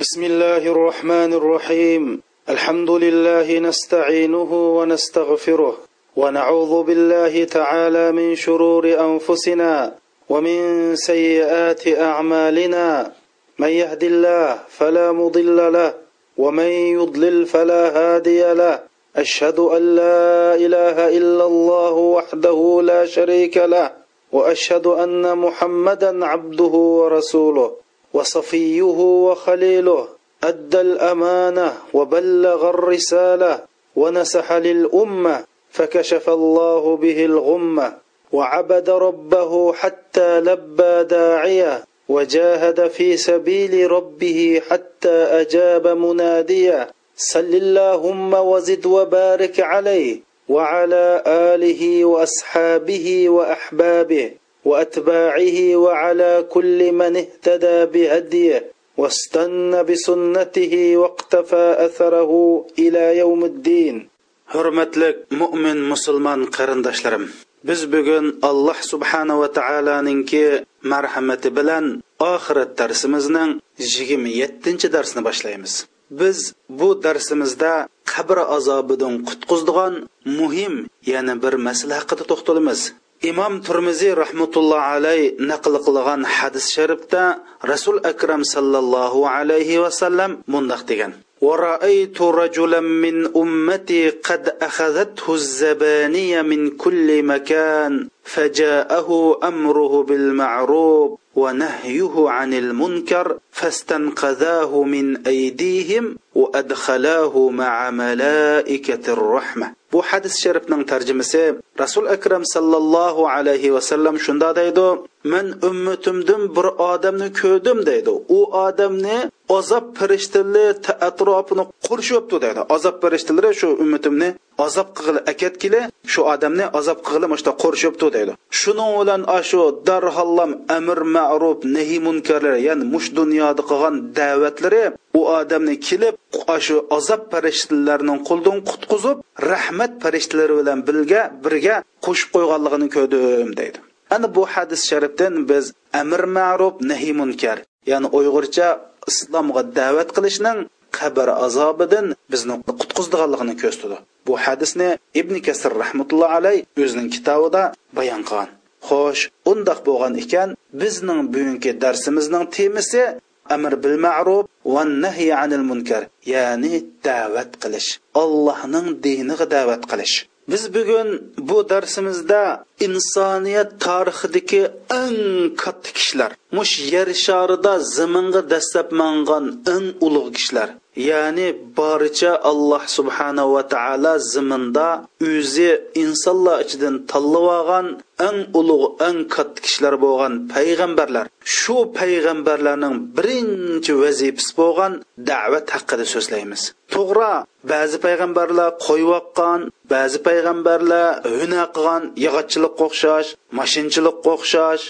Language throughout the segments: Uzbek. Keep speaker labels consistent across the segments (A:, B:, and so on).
A: بسم الله الرحمن الرحيم الحمد لله نستعينه ونستغفره ونعوذ بالله تعالى من شرور انفسنا ومن سيئات اعمالنا من يهد الله فلا مضل له ومن يضلل فلا هادي له اشهد ان لا اله الا الله وحده لا شريك له واشهد ان محمدا عبده ورسوله وصفيه وخليله أدى الأمانة وبلغ الرسالة ونسح للأمة فكشف الله به الغمة وعبد ربه حتى لبى داعية وجاهد في سبيل ربه حتى أجاب منادية صل اللهم وزد وبارك عليه وعلى آله وأصحابه وأحبابه واتباعه وعلى كل من اهتدى بهديه واستنى بسنته واقتفى اثره الى يوم الدين hurmatli mo'min musulmon qarindoshlarim biz bugun alloh subhanava taoloninki marhamati bilan oxirat darsimizning yigirma yettinchi darsini boshlaymiz biz bu darsimizda qabr azobidan qutqizdigan muhim yana bir masala haqida to'xtalamiz Imom turmiziy rahmatulloh alayh naql qilgan hadis sharifda rasul akram sallallohu alayhi vasallam mundoq degan ورأيت رجلا من أمتي قد أخذته الزبانية من كل مكان فجاءه أمره بالمعروف ونهيه عن المنكر فاستنقذاه من أيديهم وأدخلاه مع ملائكة الرحمة bu hadis sharifning tarjimasi rasul akram sallallohu alayhi vasallam shunda deydi man ummatimdan bir odamni ko'rdim deydi u odamni azob farishtalari atrofini qurishyapti deydi azob farishtalari shu ummatimni azob qilg'ili akatkili shu odamni azob qilg'ili mana qurishyapti deydi. Shuning bilan shu darhallam amr ma'ruf nahi munkarlar ya'ni mush dunyoda qilgan da'vatlari u odamni kelib shu azob farishtalarining qo'ldan qutqizib rahmat farishtalari bilan birga birga qo'shib qo'yganligini ko'rdim deydi. Ana bu hadis sharifdan biz amr ma'ruf nahi munkar ya'ni uyg'urcha islomga da'vat qilishning qabr azobidan bizni qutqizdiganligini ko'rsatdi. Bu hadisni ibn kasir rahmatulloh alay o'zining kitobida bayon qilgan. Xo'sh undoq bo'lgan ekan bizning bugungi darsimizning temasi amr bil ma'ruf va nahy anil munkar ya'ni da'vat qilish. Allohning diniga da'vat qilish. Biz bugun bu darsimizda insoniyat tarixidagi eng katta kishilar. Mush yer sharida zaminga dastlab mangan eng ulug' kishilar. Ya'ni boricha alloh subhanahu va taolo ziminda o'zi insonlar ichidan tanlab olgan eng ulug' eng katta kishilar bo'lgan payg'ambarlar. Shu payg'ambarlarning birinchi vazifasi bo'lgan da'vat haqida so'zlaymiz. To'g'ri ba'zi payg'ambarlar qo'yvoqqan ba'zi payg'ambarlar hunar qilgan yog'ochchilikqa o'xshash mashinchilikqa o'xshash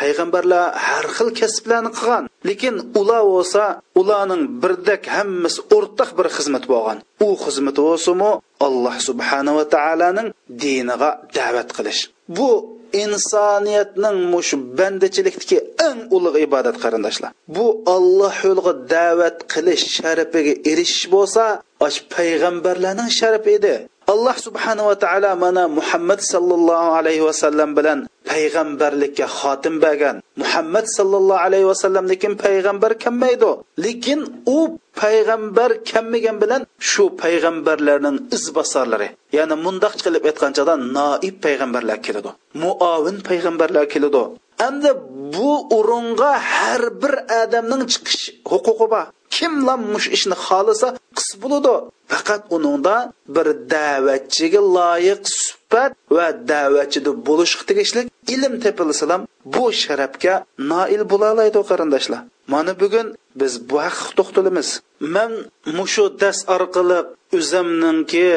A: payg'ambarlar har xil kasblarni qilgan. Lekin ular bo'lsa ularning birdek hammasi o'rtaq bir xizmat bo'lgan. U xizmat bo'lsimi alloh subhanava taoloning diniga da'vat qilish. Bu insoniyatning mush bandachilikdagi eng ulug' ibodat qarindoshlar. Bu olloh yo'liga da'vat qilish sharafiga erishish bo'lsa osh payg'ambarlarning sharafi edi. Alloh subhanava taolo mana muhammad sallallohu alayhi vasallam bilan payg'ambarlikka xotim bergan muhammad sallallohu alayhi vasallamnikin payg'ambar kammaydi lekin u payg'ambar kammagan bilan shu payg'ambarlarning izbosarlari ya'ni mundoq qilib aytganchada noib payg'ambarlar keladi muovin payg'ambarlar keladi. Endi bu o'ringa har bir odamning chiqish huquqi bor. Kimlar mush ishni xohlasa qis bo'ladi. Faqat uningda bir da'vatchiga loyiq suhbat va da'vatchida bo'lishga tegishli ilm tepilsalam bu sharafga noil bo'laoladi qarindoshlar. Mana bugun biz bu haqqa to'xtalamiz. Man mushu dars orqali o'zimninki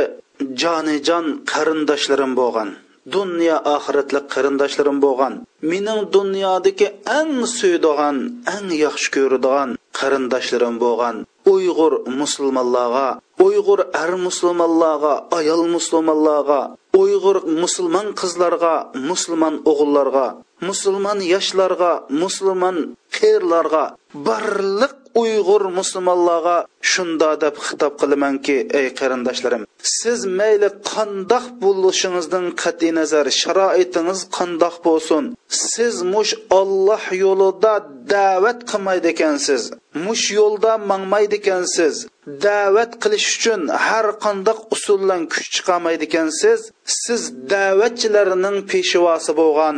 A: jonijon qarindoshlarim bo'lgan. Dunyo oxiratlik qarindoshlarim bo'lgan. Mening dunyodagi eng suydigan eng yaxshi ko'radigan qarindoshlarim bo'lgan. Uyg'ur musulmonlarga uyg'ur ar musulmonlarga ayol musulmonlarga uyg'ur musulmon qizlarga musulmon o'g'illarga musulmon yoshlarga musulmon qerlarga barliq uyg'ur musulmonlarga shunda deb xitob qilamanki ey qarindoshlarim siz mayli qandoq bo'lishingizdan qat'iy nazar sharoitingiz qandoq bo'lsin siz mush olloh yo'lida da'vat qilmaydi ekansiz mush yo'lda mangmaydi ekansiz da'vat qilish uchun har qandoq usuldan kuch chiqarmaydi ekansiz siz da'vatchilarning peshvosi bo'lgan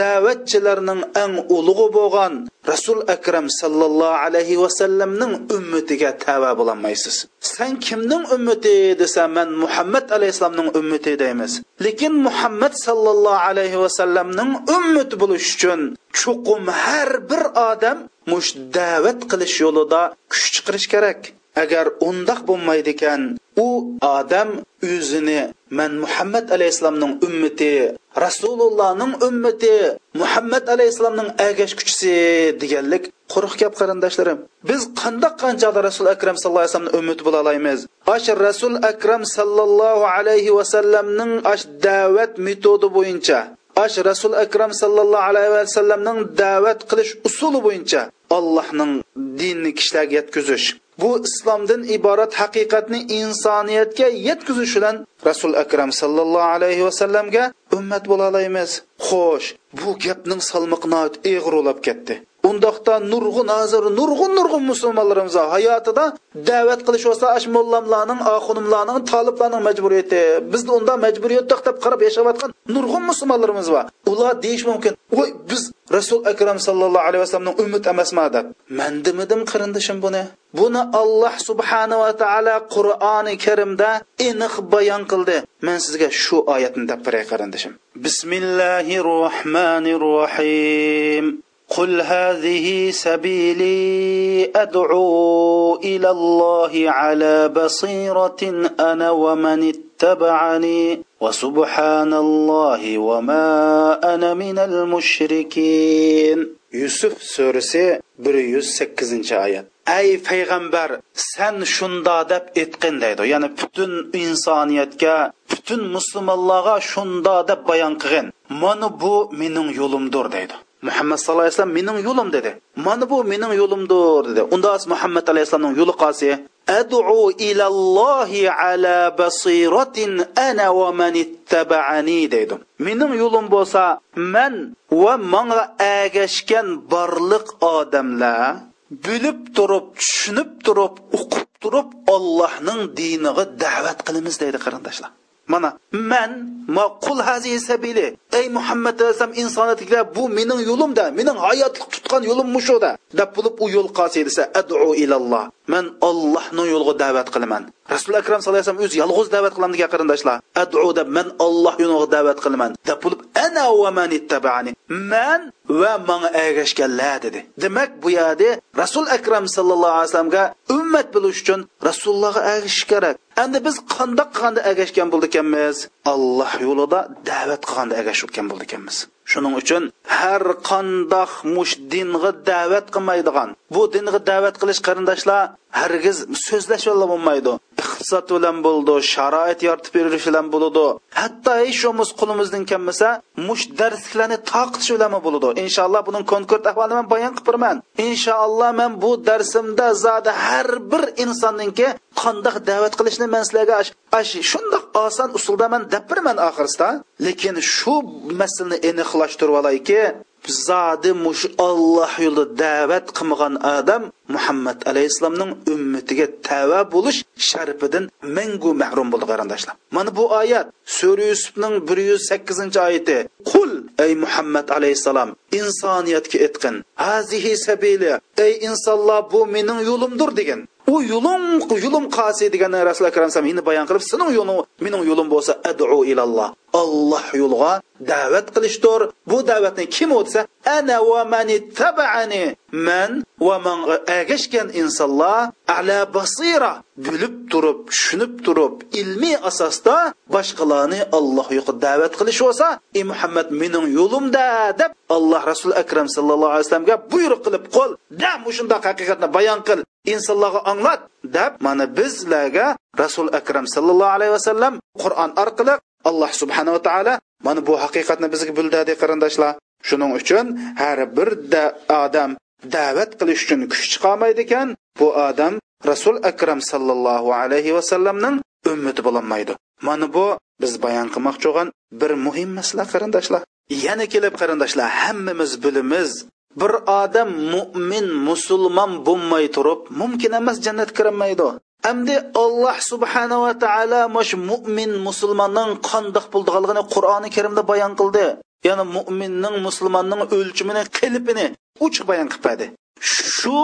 A: da'vatchilarning eng ulug'i bo'lgan rasul akram sallallohu alayhi vasallamning ummatiga tava bo'lolmaysiz. San kimning ummati desa man muhammad alayhissalomning ummati deymiz. Lekin muhammad sallallohu alayhi vasallamning ummati bo'lish uchun chuqum har bir odam mush da'vat qilish yo'lida kuch chiqarish kerak. Agar undoq bo'lmaydi ekan u odam o'zini man muhammad alayhissalomning ummati rasulullohning ummati muhammad alayhissalomning agashkuchisi deganlik quruq gap qarindoshlarim. Biz qandoq qanchada rasul akram sallallohu alayhi vasallamning ummati bo'la olamiz? Ash rasul akram sallallohu alayhi vasallamning ash da'vat metodi bo'yicha ash rasul akram sallallohu alayhi vasallamning da'vat qilish usuli bo'yicha allohning dinni kishilarga yetkazish bu islomdan iborat haqiqatni insoniyatga yetkazish bilan rasul akram sallallohu alayhi vasallamga ummat bo'la olamiz xo'sh bu gapning salmiqni eg'ir ketdi. Undaqda nurg'un hozir nurg'un nurg'un musulmonlarimiz hayotida da'vat qilish bo'lsa ash mollamlarning axunimlarning, toliblarning majburiyati. Bizda unda majburiyat deb qarab yashayotgan nurg'un musulmonlarimiz bor ular deyish mumkin voy biz rasul akram sallallohu alayhi vasallamning ummat emasma deb. Man demidim qarindishim buni. Buni alloh subhanava taolo qur'oni karimda aniq bayon qildi. Man sizga shu oyatni deb beray qarindishim. Bismillahi rohmanir rohim قل هذه سبيلي ادعو الى الله على بصيره انا ومن اتبعني وسبحان الله وما انا من المشركين yusuf surasi bir yuz sakkizinchi oyat ey payg'ambar san shunda deb aytqin deydi ya'ni butun insoniyatga butun musulmonlarga shunda deb bayon qilgin mana bu mening yo'limdir deydi Muhammad sallallohu alayhi vasallam mening yo'lim dedi. Mana bu mening yo'limdir dedi. Unda muhammad alayhissalomning yo'li qasi ad'u ilallohi ala basiratin ana va man ittaba'ani dedi mening yo'lim bo'lsa man va menga agashgan barliq odamlar bilib turib tushunib turib o'qib turib ollohning diniga da'vat qilamiz deydi qarindoshlar. Mana man qul hazi sabili ey muhammad alayhissalom insoniyatga bu mening yo'limda mening hayotlik tutgan yo'lim mushuda. Deb bo'lib u yo'l qolsa desa adu ilalloh man ollohning yo'liga da'vat qilaman. Rasul akram sallallohu alayhi vasallam o'zi yolg'iz da'vat qilaman degan qarindoshlar adu deb man olloh yo'liga da'vat qilaman. Deb bo'lib ana va man ittabani man va manga ergashganlar dedi. Demak bu yerda rasul akram sallallohu alayhi vasallamga ummat bo'lish uchun rasulullohga ergashish kerak. Endi biz qandoq qilganda ergashgan bo'ldik ekanmiz? Alloh yo'lida da'vat qilganda ergashgan bo'ldi ekanmiz shuning uchun har qandoq mush dinga da'vat qilmaydigan. Bu dinga da'vat qilish qarindoshlar hargiz so'zlash bilan bo'lmaydi. Iqtisod bilan bo'ldi sharoit yoritib berish bilan bo'ladi hatto hech bo'lmasa qo'limizdan kelmasa mush darsliklarni toqitish bilan bo'ladi inshaalloh buning konkret ahvolini man bayon qilib beraman inshaalloh man bu darsimda zodi har bir insonningki qandoq da'vat qilishni man sizlarga shundoq oson usulda man deb beraman oxirisida lekin shu masalani aniqlashtirib olayki zodi mush olloh yo'lida da'vat qilmagan odam muhammad alayhissalomning ummatiga tava bo'lish sharifidan mangu mahrum bo'ldi qarindoshlar. Mana bu oyat sura yusufning bir yuz sakkizinchi oyati. Qul ey muhammad alayhissalom insoniyatga aytqin hazihi sabili ey insonlar bu mening yo'limdir degan. U yo'lim yo'lim qasi degan rasul akram endi bayon qilib sening yo'ling mening yo'lim bo'lsa adu ilalloh. Olloh yo'liga da'vat qilishdir. Bu da'vatni kim o'tsa ana va mani ittaba'ani man va man agashgan insonlar ala basira bilib turib tushunib turib ilmiy asosda boshqalarni alloh yo'qqa da'vat qilish bo'lsa ey muhammad mening yo'limda deb alloh rasul akram sallallohu alayhi vasallamga buyruq qilib qo'l dam shundoq haqiqatni bayon qil insonlarga anglat deb mana bizlarga rasul akram sallallohu alayhi vasallam qur'on orqali alloh subhanava taolo mana bu haqiqatni bizga bildirdi qarindoshlar shuning uchun har bir da odam da'vat qilish uchun kuch chiqolmaydi ekan. Bu odam rasul akram sallallohu alayhi vasallamning ummati bo'lolmaydi mana bu biz bayon qilmoqchi bo'lgan bir muhim masala qarindoshlar. Yana kelib qarindoshlar hammamiz bilamiz bir odam mo'min musulmon bo'lmay turib mumkin emas jannatga kirolmaydi Әмді Аллах subhanahu va taolo mush mo'min musulmonning qandoq bo'lganligini Qur'oni Karimda bayon qildi. Ya'ni mo'minning musulmonning o'lchimini, qilibini ochiq bayon qilib berdi. Shu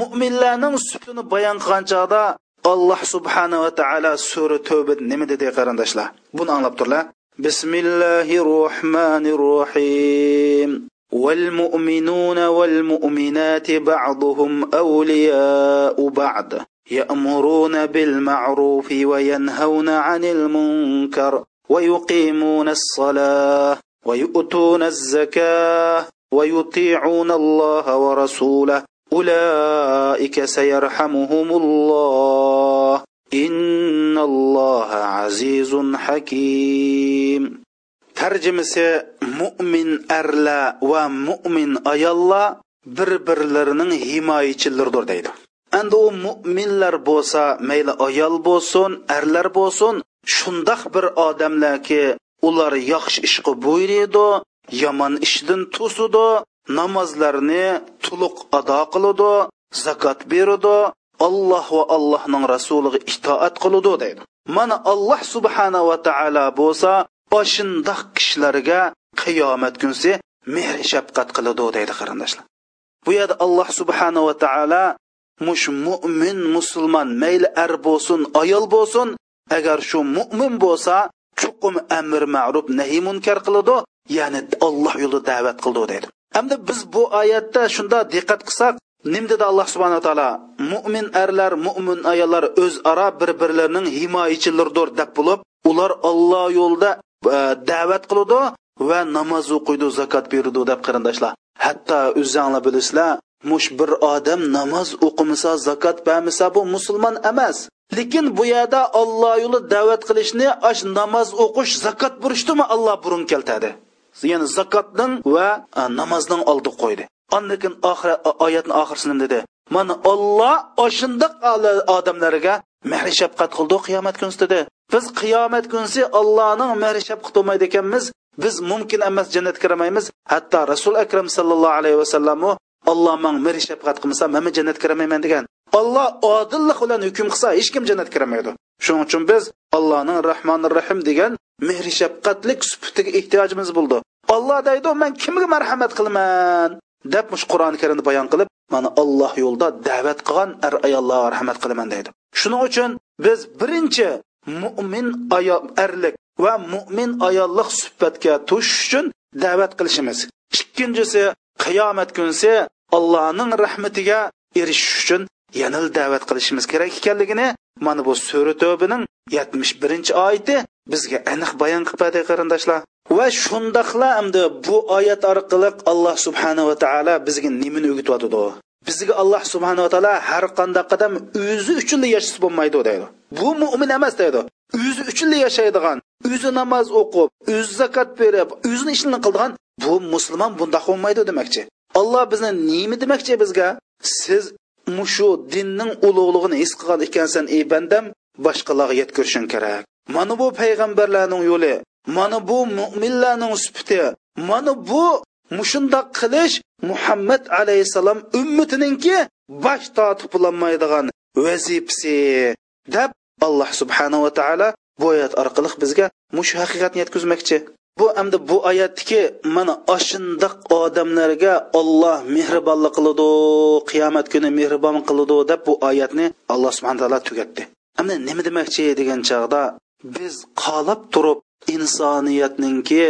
A: mo'minlarning sutini bayon qilgan chog'da Alloh subhanahu va taolo sura Tavba nima dedi qarindoshlar? Buni anglab turlar. Bismillahir rohmanir rohim. والمؤمنون والمؤمنات بعضهم أولياء بعض يأمرون بالمعروف وينهون عن المنكر ويقيمون الصلاة ويؤتون الزكاة ويطيعون الله ورسوله. أولئك سيرحمهم الله. إن الله عزيز حكيم. ترجمة مؤمن أرلا ومؤمن أيالله bir birlarining himoyachilaridir deydi endi u mo'minlar bo'lsa mayli ayol bo'lsin erlar bo'lsin shundoq bir odamlarki ular yaxshi ishga buyuriydi yomon ishdan to'sidi namozlarni to'liq ado qiladi zakot beradi alloh va allohning rasuliga itoat qiladi deydi. Mana alloh subhanahu va taolo bo'lsa oshundoq kishilarga qiyomat kunsi mehr shafqat qiladi deydi qarindoshlar. Bu yerda alloh subhanahu va taolo mush mo'min musulmon mayli ar bo'lsin ayol bo'lsin agar shu mo'min bo'lsa chuqum amr ma'ruf nahiy munkar qiladi ya'ni alloh yo'lida da'vat qildi deydi. Hamda biz bu oyatda shunda diqqat qilsak nim dedi alloh subhana taolo mo'min arlar mo'min ayollar o'zaro bir birlarining himoyachilaridir deb bo'lib ular olloh yo'lida e, da'vat qiladi va namoz o'qiydi zakot beradi deb qarindoshlar. Hatto o'zinglar bilasizlar mush bir odam namoz o'qimasa zakot bermasa bu musulmon emas. Lekin bu yerda olloh yo'li da'vat qilishni ash namoz o'qish zakot burishdimi olloh burun keltadi ya'ni zakotning va namozning oldi qo'ydi. Andan oxir oyatni oxirisini dedi. Mana olloh oshundoq odamlarga mehr shafqat qildi qiyomat kunsi dedi. Biz qiyomat kunsi ollohning mehr shafqat qilmaydi ekanmiz biz mumkin emas jannatga kiramaymiz. Hatto rasul akram sallallohu alayhi vasallam olloh man mir shafqat qilmasa man jannatga kiramayman degan. Olloh odillik bilan hukm qilsa hech kim jannatga kiramaydi. Shuning uchun biz allohning rahmonir rahim degan mehr shafqatlik sufatiga ehtiyojimiz bo'ldi. Olloh deydi man kimga marhamat qilaman? deb mush qur'oni karimda bayon qilib mana olloh yo'lida da'vat qilgan ar ayollarga rahmat qilaman deydi. Shuning uchun biz birinchi mo'min ayol erlik va mo'min ayollik suhbatga tushish uchun da'vat qilishimiz. Ikkinchisi qiyomat kunsi allohning rahmatiga erishish uchun yanil da'vat qilishimiz kerak ekanligini mana bu sura to'bining yetmish birinchi oyati bizga aniq bayon qilib qarindoshlar. Va shundoqla endi bu oyat orqali alloh subhanava taolo bizga nimani o'rgatyotidi bizga alloh subhanava taolo har qanday qadam o'zi uchun yashasa bo'lmaydi deydi. Bu mo'min emas deydi. O'zi uchun yashaydigan o'zi namoz o'qib o'zi zakot berib o'zini ishini qildigan bu musulmon bundoq bo'lmaydi demoqchi alloh bizni nima demoqchi bizga? Siz mushu dinning ulug'lig'ini his qilgan ekansan ey bandam boshqalarga yetkazishing kerak. Mana bu payg'ambarlarning yo'li mana bu mo'minlarning sufati mana bu mushundoq qilish muhammad alayhissalom ummatiningki bosh tortib bo'lolmaydigan vazifasi deb alloh subhanava taolo bu oyat orqali bizga mush haqiqatni yetkazmoqchi. Bu endi bu oyatdiki mana ashundoq odamlarga olloh mehribonlik qiladi qiyomat kuni mehribon qiladi deb bu oyatni alloh subhana taolo tugatdi. Endi nima demoqchi degan chog'da biz qolib turib insoniyatninki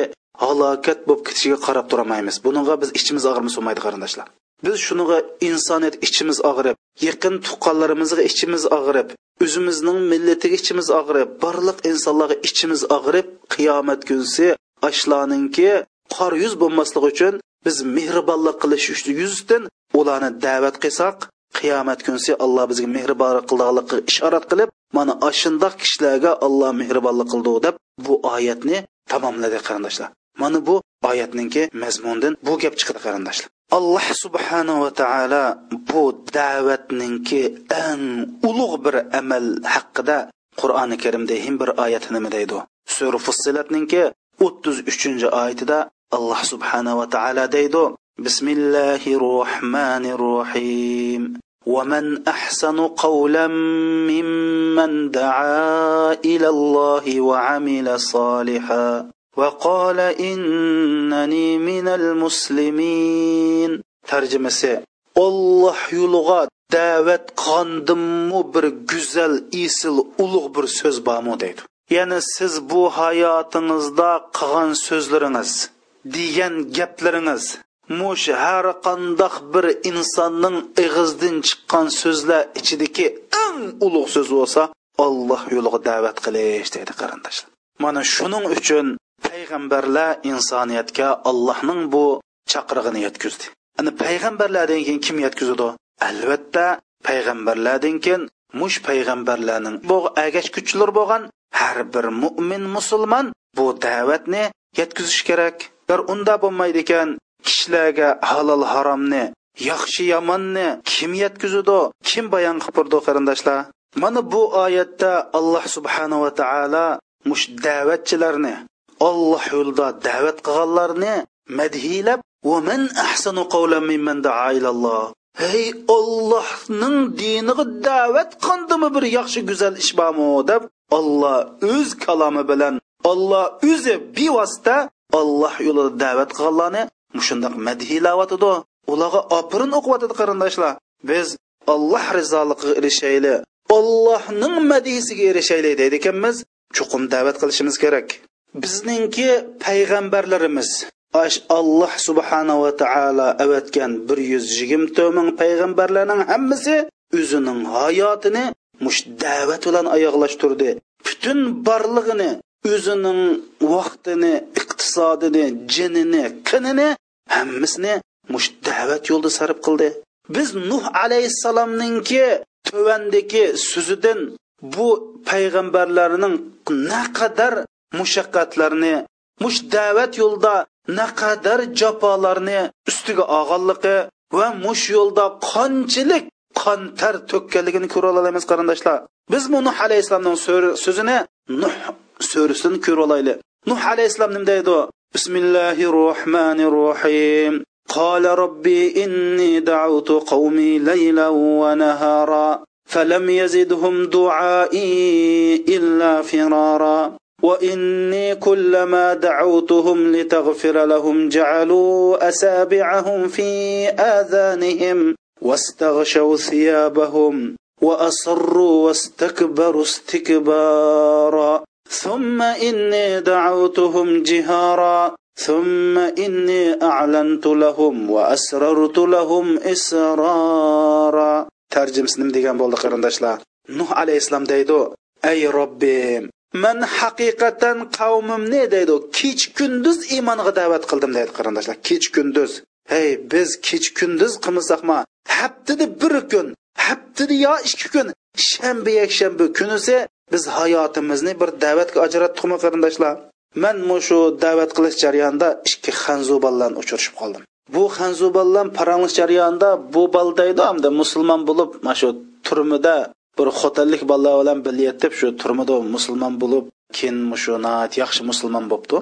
A: halokat bo'lib ketishiga qarab turolmaymiz bunga biz ichimiz og'rimay bo'lmaydi qarindoshlar. Biz shuniga insoniyat ichimiz og'rib yaqin tuqqanlarimizga ichimiz og'rib o'zimizning millatiga ichimiz og'rib barliq insonlarga ichimiz og'rib qiyomat kunsi ashlarninki qor yuz bo'lmasligi uchun biz mehribonlik qilish yuzdan ularni da'vat qilsak qiyomat kunsi alloh bizga mehribonlik qildiganligiga ishorat qilib mana ashundoq kishilarga alloh mehribonlik qildi deb bu oyatni tamomladi qarindoshlar. Mana bu oyatninki mazmundan bu gap chiqdi qarindoshlar. Alloh subhanahu va taolo bu da'vatninki eng ulug' bir amal haqida qur'oni karimda him bir oyat nima deydi sura fussilatninki o'ttiz uchinchi oyatida alloh subhanahu va taolo deydi bismillahi rohmanir rohim ومن احسن قولا ممن دعا الى الله وعمل صالحا وقال انني من المسلمين ترجمسي الله يلغى da'vat qildimmi bir go'zal isil ulug' bir so'z bormi deydi Ya'ni siz bu hayotingizda qilgan so'zlaringiz degan gaplaringiz mush har qandoq bir insonning ig'izdan chiqqan so'zlar ichidagi eng ulug' so'z bo'lsa olloh yo'liga da'vat qilish deydi qarindoshlar. Mana shuning uchun payg'ambarlar insoniyatga allohning bu chaqirig'ini yetkazdi. Ana payg'ambarlardan keyin kim yetkazadi? Albatta payg'ambarlardan keyin mush payg'ambarlarning bu agashkuchilar bo'lgan har bir mo'min musulmon bu da'vatni yetkazish kerak bir unda bo'lmaydi ekan kishilarga halol haromni yaxshi yomonni kim yetkazadi kim bayon qilib turdi qarindoshlar mana bu oyatda alloh subhanava taolo mush da'vatchilarni olloh yo'lida da'vat qilganlarni madhiylab ومن أحسن قولا ممن دعا إلى الله hey ollohning diniga da'vat qildimi bir yaxshi go'zal ish bormi deb olloh o'z kalomi bilan olloh o'zi bevosita olloh yo'lida da'vat qilganlarni mushundoq madhiylayotidi ularga opirin o'qiyotidi qarindoshlar. Biz olloh rizoligiga erishayli ollohning madhiysiga erishayli deydi ekanmiz. Chuqum da'vat qilishimiz kerak. Bizningki payg'ambarlarimiz ash alloh subhanava taolo avatgan bir yuz yigirma ming payg'ambarlarning hammasi o'zining hayotini mush da'vat bilan oyoqlashtirdi. Butun borlig'ini o'zining vaqtini iqtisodini jinini qinini hammasini mush da'vat yo'lida sarf qildi. Biz nuh alayhissalomninki tuvandagi so'zidan bu payg'ambarlarning naqadar mushaqqatlarni mush da'vat yo'lida naqadar jafolarni ustiga og'anligi va mush yo'lda qanchalik qon tar to'kkanligini ko'ra olamiz qarindoshlar biz bu nuh alayhissalomning so'zini nuh surasidan ko'ra olaylik nuh alayhissalom nima deydi bismillahi rohmanir rohim قال ربي إني دعوت قومي ليلا ونهارا فلم يزدهم دعائي إلا فرارا وإني كلما دعوتهم لتغفر لهم جعلوا أسابعهم في آذانهم واستغشوا ثيابهم وأصروا واستكبروا استكبارا ثم إني دعوتهم جهارا ثم إني أعلنت لهم وأسررت لهم إسرارا tarjimasini nima degan bo'ldi qarindoshlar nuh alayhissalom deydi ey robbim man haqiqatan qavmimni deydi kech kunduz iymonga da'vat qildim deydi qarindoshlar kech kunduz hey biz kech kunduz qilmasaqmi haftada bir kun haftada yo ikki kun shanba yakshanba kunisi biz hayotimizni bir da'vatga ajratdikmi qarindoshlar man shu da'vat qilish jarayonida ikki xanzuballarni uchrashib qoldim. Bu xanzuballan paranglish jarayonida bu baldaydi hamda musulmon bo'lib mana shu turmida bir xotinlik bolalar bilan birga shu turmida musulmon bo'lib keyin shu yaxshi musulmon bo'libdi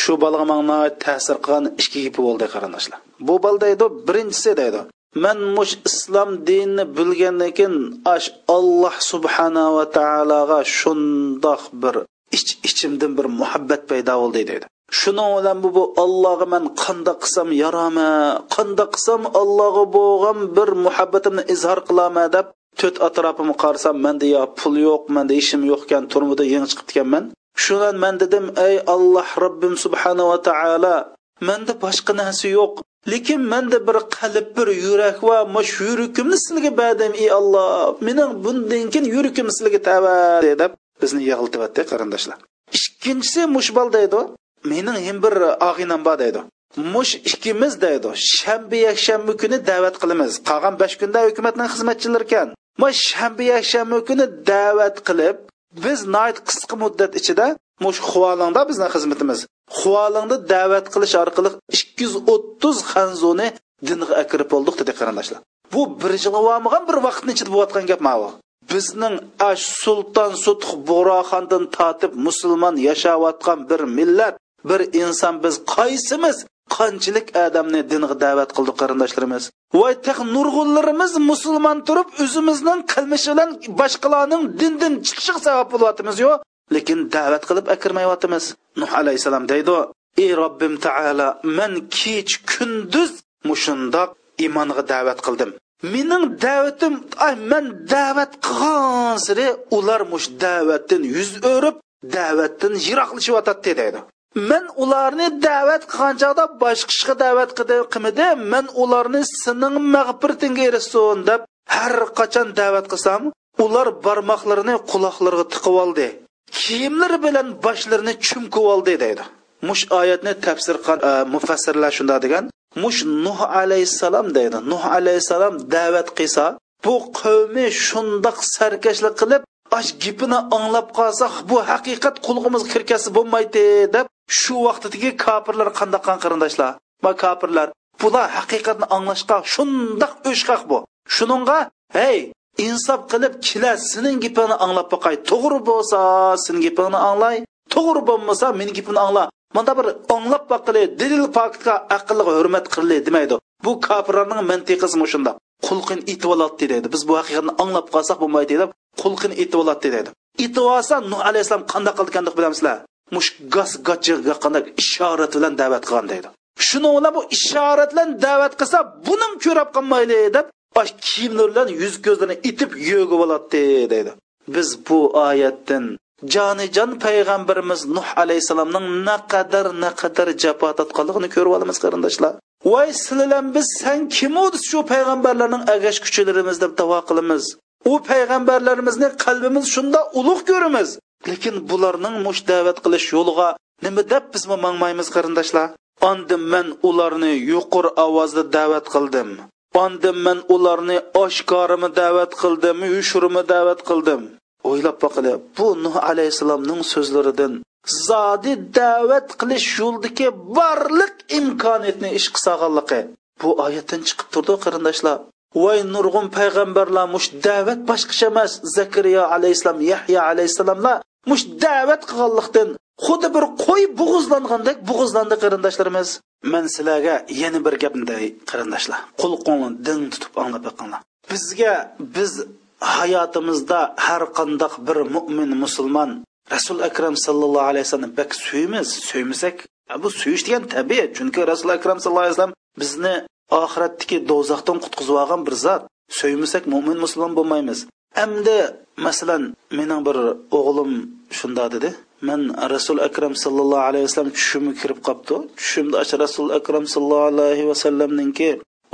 A: shu bolaga ta'sir qilgan ikki gipi bo'ldi qarindoshlar bu baldaydi birinchisi deydi man mush islom dinini bilgandan keyin ash alloh subhanava taologa shundoq bir ich ichimdan bir muhabbat paydo bo'ldi deydi shuning bilan bu allohga man qandoq qilsam yarama qandoq qilsam allohga bo'lgan bir muhabbatimni izhor qilama deb to'rt atrofimga qarasam manda yo pul yo'q manda ishim yo'q ekan turmida yangi chiqib ketganman. Shundan man dedim ey alloh robbim subhanava taolo manda boshqa narsa yo'q lekin menda bir qalb bir yurak va mush yuragimni sizga berdim ey alloh mening bundan keyin yuragim sizga tava deb bizni yig'iltibyapti qarindoshlar. Ikkinchisi mushbal deydi. Mening ham bir og'inam bor deydi. Mush ikkimiz deydi. Shanba yakshanba kuni da'vat qilamiz. Qolgan besh kunda hukumatning xizmatchilari ekan. Mush shanba yakshanba kuni da'vat qilib biz qisqa muddat ichida mush huvolingda bizni xizmatimiz huvalingni da'vat qilish orqali ikki yuz o'ttiz xanzuni dinga akirib bo'ldik dedi qarindoshlar. Bu bir yil bir vaqtni ichida bo'layotgan gap mau bizning ash sulton sutx bo'roxondan tortib musulmon yashayotgan bir millat bir inson biz qaysimiz qanchalik odamni dinga da'vat qildik qarindoshlarimiz? Voy taq nurg'unlarimiz musulmon turib o'zimizning qilmishi bilan boshqalarning dindan chiqishiga sabab bo'lyapmiz yo lekin da'vat qilib akirmayotimiz. Nuh alayhissalom deydi ey robbim taala man kech kunduz mushundoq iymonga da'vat qildim. Mening da'vatim ay man da'vat qilgan siri ular mush da'vatdan yuz o'rib da'vatdan yiroqlashyotadi deydi. Man ularni da'vat qilgan chog'da boshqa ishga da'vat qilmidi man ularni sening mag'firatingga erishsin deb har qachon da'vat qilsam ular barmoqlarini quloqlariga tiqib oldi. Kiyimlari bilan boshlarini chumkib oldi deydi. Mush oyatni tafsir qilgan e, mufassirlar shunday degan. Mush nuh alayhissalom deydi. Nuh alayhissalom da'vat qilsa bu qavmi shundoq sarkashlik qilib ash gipini anglab qolsak bu haqiqat qulog'imizga kirkasi bo'lmaydi deb shu vaqtdagi kofirlar qandaqan qarindoshlar? Va kofirlar bular haqiqatni anglashga shundoq o'shqaq bu. Shuningga hey insof qilib kelar sening gapingni anglab boqay. To'g'ri bo'lsa sening gapingni anglay. To'g'ri bo'lmasa meni gapimni angla. Manda bir anglab boqili dilil faktga aqlga hurmat qilli demaydi. Bu kofirlarning mantiqasi shundoq qulqin itib oladi deydi. Biz bu haqiqatni anglab qolsak bo'lmaydi deb qulqin itib oladi deydi. Itib olsa nuh alayhissalom qanday qildi bilamizlar? Mush gaz gachig'a qanday ishorat bilan da'vat qilgan deydi. Shuni bilan bu ishorat bilan da'vat qilsa bunim ko'rab qolmayli deb kiyimlar bilan yuz ko'zlarini itib yo'gib oladi deydi. Biz bu oyatdan jonijon payg'ambarimiz nuh alayhissalomning naqadar naqadar jafo tortganligini ko'rib olamiz qarindoshlar. Voy sizlar biz san kim shu payg'ambarlarning agash kuchilarimiz deb davo qilamiz. U payg'ambarlarimizni qalbimiz shunda ulug' ko'ramiz. Lekin bularning mush da'vat qilish yo'liga nima deb biz mangmaymiz qarindoshlar? Ondim men ularni yuqur ovozda da'vat qildim. Ondim men ularni oshkorimi da'vat qildim yushurimi da'vat qildim. O'ylab boqili bu nuh alayhissalomning so'zlaridan zodi da'vat qilish yo'ldagi barliq imkoniyatni ish qilsaganligi bu oyatdan chiqib turdi qarindoshlar. Voy nurg'un payg'ambarlar mush da'vat boshqacha emas. Zakariya alayhissalom yahya alayhissalomlar mush da'vat qilganlikdan xuddi bir qo'y bo'g'izlangandek bo'g'izlandi qarindoshlarimiz. Man sizlarga yana bir gapni day qarindoshlar qulqongni din tutib anglab boqinglar bizga biz hayotimizda har qandoq bir mo'min musulmon rasul akram sallallohu alayhi vasallam bak suymiz suymasak bu suyish degan tabiat chunki rasul akram sallallohu alayhi vasallam bizni oxiratdagi do'zaxdan qutqizib olgan bir zot. Suymasak mo'min musulmon bo'lmaymiz. Endi masalan mening bir o'g'lim shunda dedi. Man rasul akram sallallohu alayhi vasallam tushimga kirib qolibdi tushimda rasul akram sallallohu alayhi vasallamninki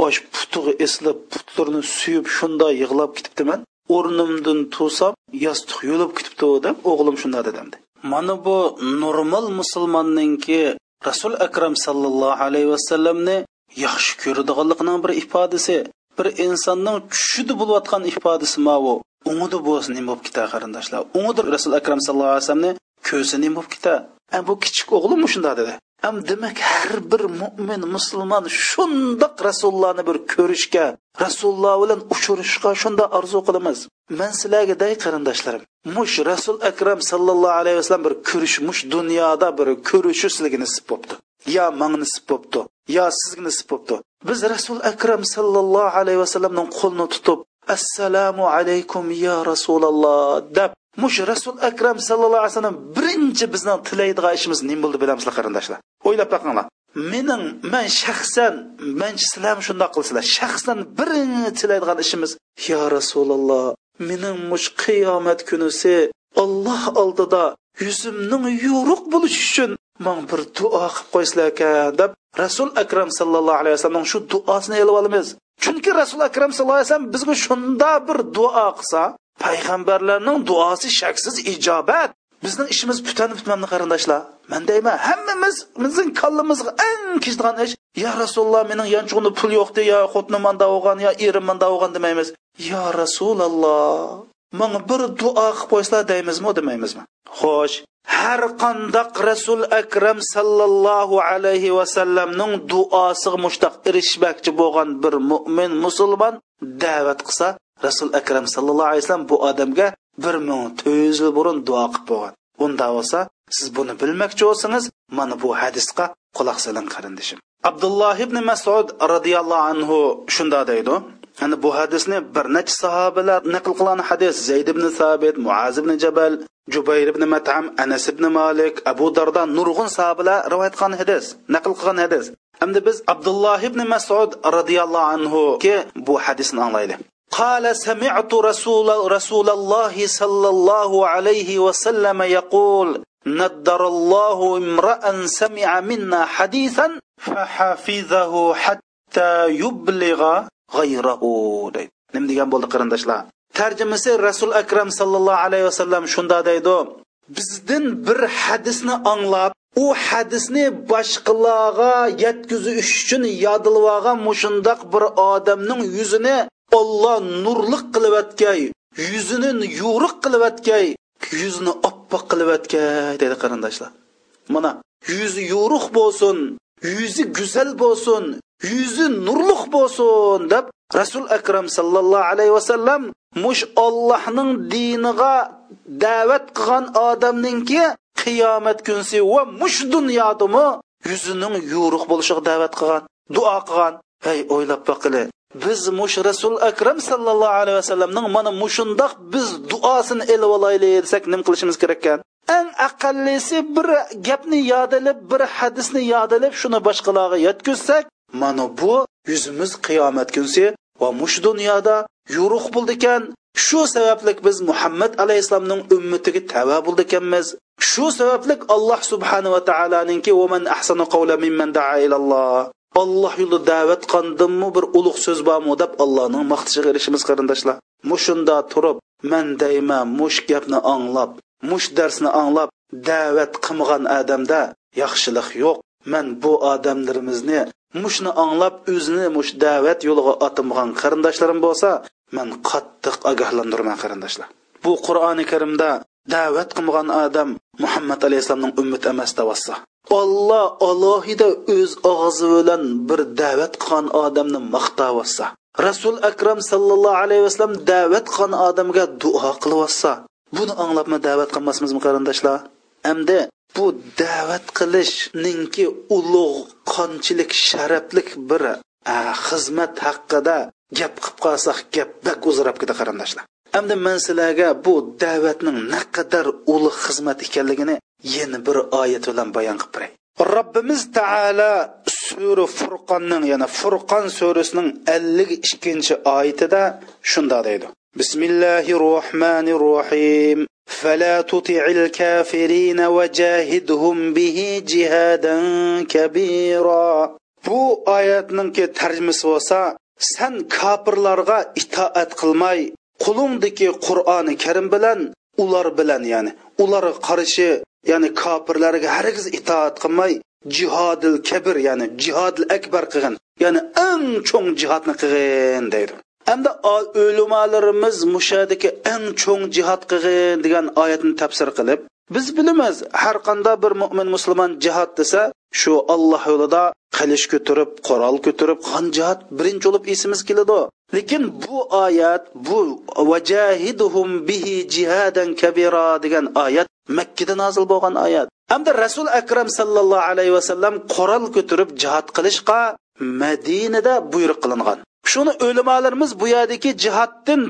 A: osh putig'i eslab putlarni suyib shunday yig'lab ketibdiman o'rnimdan tursam yostiq yo'lib ketibdi deb o'g'lim shunday dedimdi mana bu normal musulmonninki rasul akram sallallohu alayhi vasallamni yaxshi ko'radiganligining bir ifodasi bir insonning tushida bo'layotgan ifodasi mavu ungida bo'lsin nima bo'lib ketadi qarindoshlar. Ungida rasul akram sallallohu alayhi vasallamni ko'zi nima bo'lib ketadi bu kichik o'g'lim shunda dedi. Am demak har bir mo'min musulmon shundoq rasulullohni bir ko'rishga rasululloh bilan uchrashishga shunda orzu qilamiz. Man sizlarga day qarindoshlarim mush rasul akram sallallohu alayhi vasallam bir ko'rish mush dunyoda bir ko'rishi sizlarga nisib bo'libdi. Yo manga nisib bo'libdi yo sizga nisib bo'libdi. Biz rasul akram sallallohu alayhi vasallamning qo'lini tutib assalomu alaykum ya rasululloh deb mush rasul akram sallallohu alayhi vasallam birinchi bizning tilaydigan ishimiz nima bo'ldi bilamizlar qarindoshlar. O'ylab boqinglar mening man shaxsan man sizlar shundoq qilsizlar shaxsan birinchi tilaydigan ishimiz yo rasululloh mening mush qiyomat kunisi olloh oldida yuzimning yo'ruq bo'lishi uchun man bir duo qilib qo'ysizlar ekan deb rasul akram sallallohu alayhi vasallamning shu duosini elib olamiz chunki rasul akram sallallohu alayhi vasallam bizga shunda bir duo qilsa payg'ambarlarning duosi shaksiz ijobat. Bizning ishimiz putan putmanni qarindoshlar. Man deyman hammamiz bizning kallamizga eng kechadigan ish yo rasululloh mening yanchug'imda pul yo'qdi yo xotinim manda bo'lgan yo erim manda bo'lgan demaymiz. Yo rasululloh manga bir duo qilib qo'ysizlar deymizmi? demaymizmi? Xo'sh har qandoq rasul akram sallallohu alayhi vasallamning duosiga mushtaq erishmoqchi bo'lgan bir mo'min musulmon da'vat qilsa rasul akram sallallohu alayhi vasallam bu odamga bir ming to'rt yuz yil burun duo qilib bo'lgan unda bo'lsa siz buni bilmoqchi bo'lsangiz mana bu hadisga quloq soling qarindishim abdulloh ibn masud roziyallohu anhu shunda deydi ya'ni bu hadisni bir necha sahobalar naql qilgan hadis Zayd ibn Sabit, Muaz ibn Jabal, Jubayr ibn Mat'am, Anas ibn Malik, Abu Darda nurg'un sahobalar rivoyat qilgan hadis, naql qilgan hadis. Endi biz Abdulloh ibn Mas'ud radhiyallohu anhu ki bu hadisni anglaylik. قال سمعت رسول رسول الله صلى الله عليه وسلم يقول ندر الله امرأ سمع منا حديثا فحفظه حتى يبلغ g'ayrahu deydi nima degan bo'ldi qarindoshlar tarjimasi rasul akram sallallohu alayhi vasallam shunda deydi bizdan bir hadisni anglab u hadisni boshqalarga yetkazish uchun yodilib olgan mushundoq bir odamning yuzini olloh nurliq qilibyotgay yuzini yo'riq qilibyotgay yuzini oppoq qilibyotgay dedi qarindoshlar. Mana yuzi yo'ruq bo'lsin yuzi go'zal bo'lsin yuzi nurliq bo'lsin deb rasul akram sallallohu alayhi vasallam mush ollohning diniga da'vat qilgan odamninki qiyomat kunsi va mush dunyodimi yuzining yo'ruq bo'lishiga da'vat qilgan duo qilgan. Hey o'ylab boqili biz mush rasul akram sallallohu alayhi vasallamning mana mushundoq biz duosini elib olaylik desak nim qilishimiz kerak ekan eng aqallisi bir gapni yodilib bir hadisni yodilib shuni boshqalarga yetkazsak mana bu yuzimiz qiyomat kunsi va mush dunyoda yo'ruq bo'ldi ekan shu sababli biz muhammad alayhissalomning ummatiga tava bo'ldi ekanmiz shu sababli alloh subhanava taoloninki man ahsanu alloh yo'lida da'vat qildimmi bir ulug' so'z bormi deb allohning maqtishiga erishimiz qarindoshlar. Mushunda turib man deyman mush gapni anglab mush darsni anglab da'vat qilmagan odamda yaxshilik yo'q. Man bu odamlarimizni mushni anglab o'zini mush da'vat yo'liga otilmagan qarindoshlarim bo'lsa man qattiq ogohlantiraman qarindoshlar. Bu qur'oni karimda da'vat qilgan odam muhammad alayhissalomning ummati emas deyotsa olloh alohida o'z og'zi bilan bir da'vat qilgan odamni maqtayotsa rasul akram sallallohu alayhi vasallam da'vat qilgan odamga duo qilyotsa buni anglabmi da'vat qilmasmizmi qarindoshlar? Endi bu da'vat qilishninki ulug' qonchilik sharaflik bir xizmat haqida gap qilib qolsak gap bak uzrab ketadi qarindoshlar. endi man sizlarga bu da'vatning naqadar ulug' xizmat ekanligini yana bir oyat bilan bayon qilib beray robbimiz taolo sura furqonning yana furqon surasining ellik ikkinchi oyatida shunda deydi bismillahi rohmanir rohim فلا تطع الكافرين وجاهدهم به جهادا كبيرا bu oyatninki tarjimasi bo'lsa san kofirlarga itoat qilmay qo'lingdagi qur'oni karim bilan ular bilan ya'ni ularga qarshi ya'ni kofirlarga hargiz itoat qilmay jihodil kabir ya'ni jihodil akbar qilgin. Ya'ni eng cho'ng jihodni qilgin deydi. Hamda o'limalarimiz mushadiki eng cho'ng jihod qilgin degan oyatni tafsir qilib biz bilamiz har qanday bir mo'min musulmon jihod desa shu olloh yo'lida qilich ko'tarib qurol ko'tarib qon jihod birinchi bo'lib esimiz keladi. Lekin bu oyat bu vajahiduhum bihi jihadan kabira degan oyat makkada nozil bo'lgan oyat. Hamda rasul akram sallallohu alayhi vasallam qurol ko'tarib jihod qilishga madinada buyruq qilingan. Shuni o'limalarimiz bu yerdagi jihoddan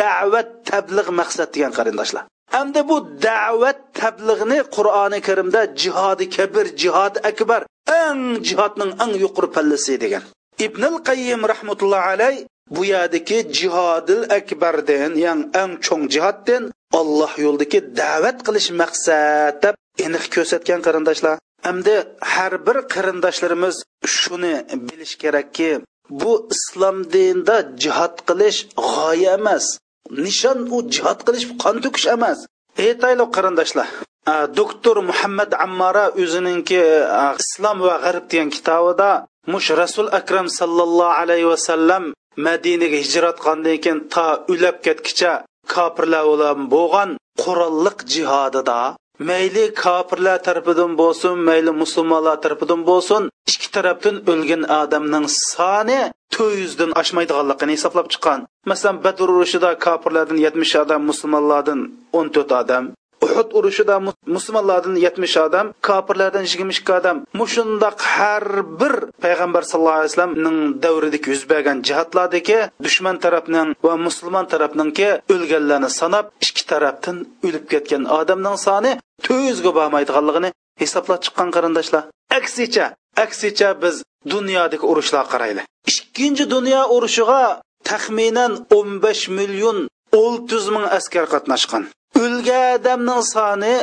A: da'vat tabliğ maqsad degan qarindoshlar. Hamda bu da'vat tablig'ini qur'oni karimda jihodi kabir jihodi akbar eng jihodning eng yuqori pallasi degan. Ibnul qayyim rahmatullohi alay bu yerdagi jihodil akbardan ya'ni eng cho'ng jihoddan olloh yo'lidagi da'vat qilish maqsad deb aniq ko'rsatgan qarindoshlar. Hamda har bir qarindoshlarimiz shuni bilish kerakki bu islom dinida jihod qilish g'oya emas. Nishon u jihod qilish qon to'kish emas. Aytaylik qarindoshlar doktor muhammad ammara o'zininki islom va g'arb degan kitobida mush rasul akram sallallohu alayhi vasallam madinaga hijrat qilgandan keyin to ulab ketgicha kofirlar bilan bo'lgan qurolliq jihodida mayli kofirlar tarafidan bo'lsin mayli musulmonlar tarafidan bo'lsin ikki tarafdan o'lgan odamning soni to'rt yuzdan oshmaydiganligini hisoblab chiqqan. Masalan badr urushida kofirlardan yetmish odam musulmonlardan o'n to'rt odam uhud urushida musulmonlardan yetmish odam kofirlardan yigirma ikki odam. Mushundoq har bir payg'ambar sallallohu alayhi vasallamning davridagi yuz bergan jihatlardagi dushman tarafning va musulmon tarafninki o'lganlarni sanab ikki tarafdan o'lib ketgan odamning soni to'rt yuzga bormaydiganligini hisoblab chiqqan qarindoshlar. Aksicha aksicha biz dunyodagi urushlarga qaraylik ikkinchi dunyo urushiga taxminan o'n besh million o'ttiz ming askar qatnashgan. O'lgan odamning soni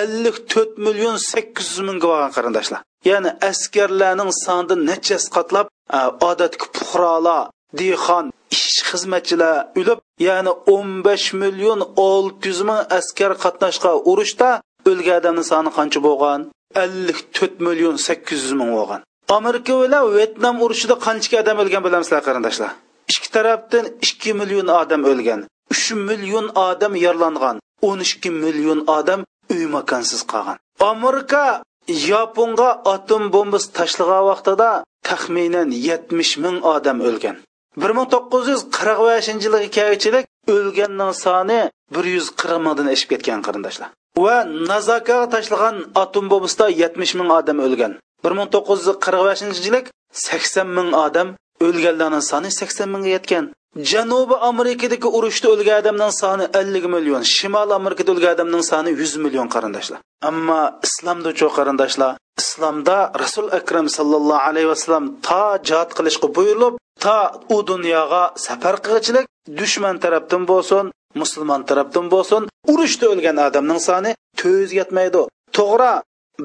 A: ellik to'rt million sakkiz yuz mingga bo'lgan qarindoshlar. Ya'ni askarlarning sonidan necha qatlab e, odatki puhrolar dehqon ish xizmatchilar o'lib ya'ni o'n besh million olti yuz ming askar qatnashgan urushda o'lgan odamni soni qancha bo'lgan? ellik to'rt million sakkiz yuz ming bo'lgan. Amerika bilan vyetnam urushida qancha odam o'lgan bilamizlar qarindoshlar? Ikki tarafdan ikki million odam o'lgan uch million odam yaralangan. O'n ikki million odam uy makonsiz qolgan. Amerika yaponga atom bombasi tashlagan vaqtida taxminan yetmish ming odam o'lgan. bir ming to'qqiz yuz qirq beshinchi yilga kelchilik o'lganning soni bir yuz qirq mingdan oshib ketgan qarindoshlar. Va nazakaga tashlagan atom bombasida yetmish ming odam o'lgan. bir ming to'qqiz yuz qirq beshinchi yillik sakson ming odam o'lganlarning soni sakson mingga yetgan. Janubiy amerikadagi urushda o'lgan odamning soni ellik million shimol amerikada o'lgan odamning soni yuz million qarindoshlar. Ammo islomda cho qarindoshlar islomda rasul akram sallallohu alayhi vasallam to jihod qilishga buyurilib to u dunyoga safar qilg'ichilik dushman tarafdan bo'lsin musulmon tarafdan bo'lsin urushda o'lgan odamning soni to'rt yuz yetmaydi. To'g'ri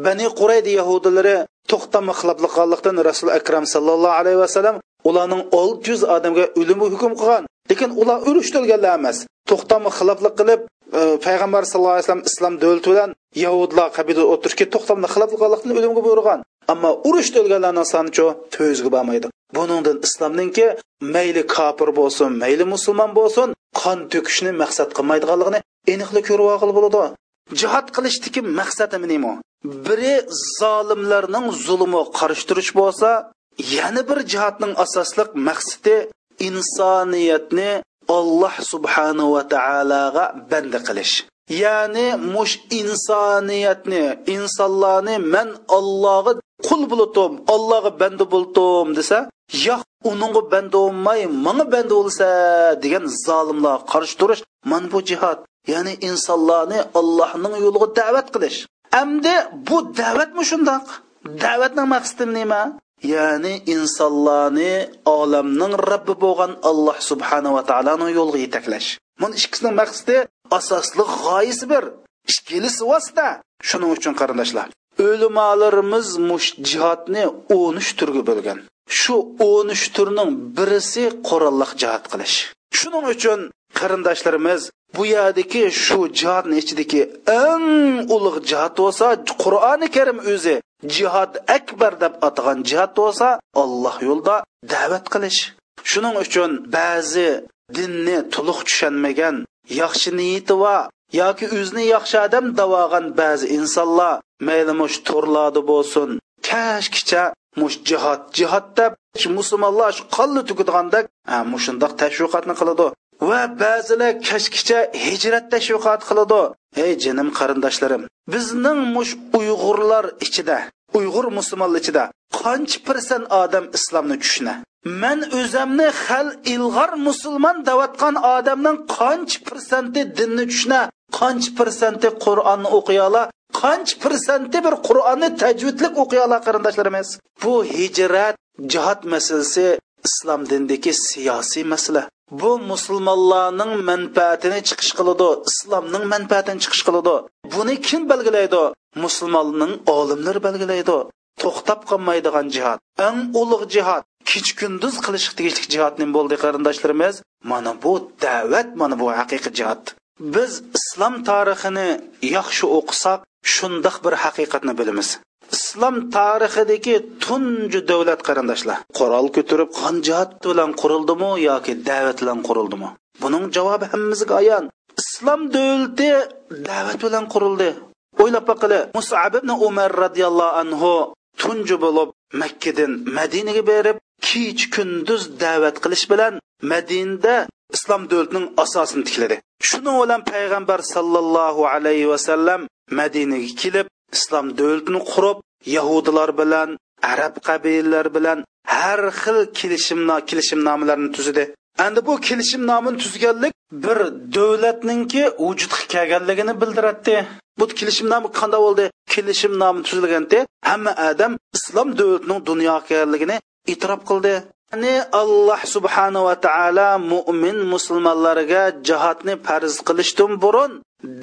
A: bani quraydi yahudilari to'xtama qilibliqanlikdan rasul akram sallallohu alayhi vasallam ularning olti yuz odamga o'limi hukm qilgan. Lekin ular urushtirganlar emas. To'xtamni xiloflik qilib e, payg'ambar sallallohu alayhi vasallam islom davlati bilan yahudlar qabila o'tirishga to'xtamni xiloflik qilganlikdan o'limga buyurgan. Ammo urushda o'lganlarning sonichi to'rt yuzga bormaydi. Buningdan islomninki mayli kofir bo'lsin mayli musulmon bo'lsin qon to'kishni maqsad qilmaydiganligini aniqlik ko'rib olg'ili bo'ladi. Jihod qilishdiki maqsadi nima? Biri zolimlarning zulmi qarshi turish bo'lsa yana bir jihatning asosliq maqsadi insoniyatni alloh subhanahu va taologa banda qilish. Ya'ni mush insoniyatni insonlarni man allohga qul bo'ldim allohga banda bo'ldim desa yo'q uningga banda bo'lmay manga banda bo'lsa degan zolimlar qarshi turish mana bu jihod ya'ni insonlarni allohning yo'liga da'vat qilish. Amdi bu da'vatmi shundoq? Da'vatning maqsadi nima? Ya'ni insonlarni olamning robbi bo'lgan alloh subhanava taoloni yo'liga yetaklash. Buni ikkisining maqsadi asosli g'oyasi bir ikkilisi vosita. Shuning uchun qarindoshlar o'limolarimiz mush jihodni o'n uch turga bo'lgan. Shu o'n uch turning birisi qurolliq jihod qilish. Shuning uchun qarindoshlarimiz bu yerdagi shu jihodni ichidagi eng ulug' jihod bo'lsa qur'oni karim o'zi jihod akbar deb atagan jihod bo'lsa alloh yo'lida da'vat qilish. Shuning uchun ba'zi dinni to'liq tushunmagan yaxshi niyati va yoki o'zini yaxshi odam davogan ba'zi insonlar mayli mush turlarda bo'lsin. Kashkicha mush jihod jihod deb musulmonlar shu qonni tugadigandek mushundoq tashviqotni qiladi. Va ba'zilar kashkicha hijrat tashviqot qiladi. Ey jinim qarindoshlarim bizning mush uyg'urlar ichida uyg'ur musulmonlar ichida qancha persent odam islomni tushuna? Man o'zimni hal ilg'or musulmon davatgan odamning qancha persenti dinni tushuna qancha persenti qur'onni o'qiyola qancha persenti bir qur'onni tajvidlik o'qiyola qarindoshlarimiz bu hijrat jihod masalasi islom dinidagi siyosiy masala. Bu musulmonlarning manfaatini chiqish qiladi islomning manfaatini chiqish qiladi. Buni kim belgilaydi? Musulmonning olimlari belgilaydi. To'xtab qolmaydigan jihod eng ulug' jihod kech kunduz qilish tegishli jihod nima bo'ldi qarindoshlarimiz. Mana bu da'vat mana bu haqiqiy jihod biz islom tarixini yaxshi o'qisak shundoq bir haqiqatni bilamiz. Islom tarixidagi tunji davlat qarindoshlar. Qurol ko'tarib qanjat bilan qurildimi yoki da'vat bilan qurildimi? Buning javobi hammamizga ayon. Islom davlati da'vat bilan qurildi. O'ylab boqili musab ibn umar roziyallohu anhu tunji bo'lib makkadan madinaga berib kech kunduz da'vat qilish bilan madinada islom davlatining asosini tikladi shuni bilan payg'ambar sallallohu alayhi vasallam madinaga kelib islom davlatini qurib yahudilar bilan arab qabilalar bilan har xil kelishimno kelishimnomalarni tuzdi endi bu kelishimnomani tuzganlik bir davlatningki vujudga kelganligini bildiradi bu kelishimnomi qanday bo'ldi? Kelishimnomi tuzilganda hamma odam islom davlatining dunyoga kelganligini e'tirof qildi. Ya'ni alloh subhanava taolo mo'min musulmonlarga jihodni farz qilishdan burun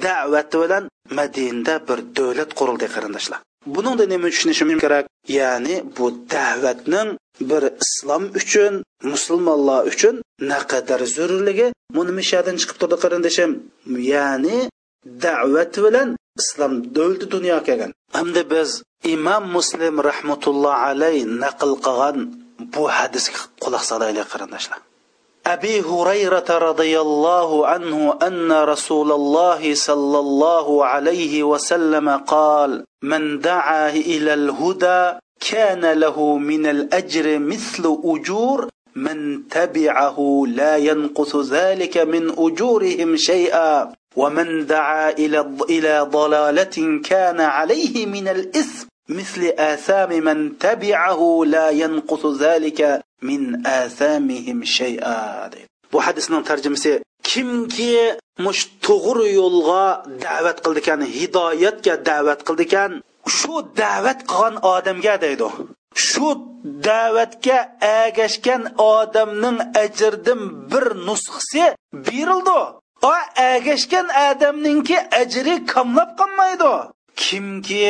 A: da'vat bilan madinada bir davlat qurildi qarindoshlar. Buningda nima tushunishimiz kerak. Ya'ni bu da'vatning bir islom uchun musulmonlar uchun naqadar zarurligi munimishadan chiqib turdi qarindoshim. Ya'ni da'vat bilan islom davlati dunyoga kelgan. Hamda biz imom muslim rahmatulloh alayh naql qilgan bu hadisga quloq solaylik qarindoshlar abi hurayra roziyallohu anhu anna rasululloh sollallohu alayhi vasallam qol man daa ila al-huda كان له من الأجر مثل أجور من تبعه لا ينقص ذلك من اجورهم شيئا ومن دعا إلى إلى ضلاله كان عليه من الاثم مثل آثام من تبعه لا ينقص ذلك من آثامهم شيئا bu hadisning tarjimasi kimki mush to'g'ri yo'lga da'vat qildi ekan hidoyatga da'vat qildi ekan shu da'vat qilgan odamga deydi shu da'vatga agashgan odamning ajridan bir nusxasi berildi o agashgan odamninki ajri kamlab qolmaydi Kimki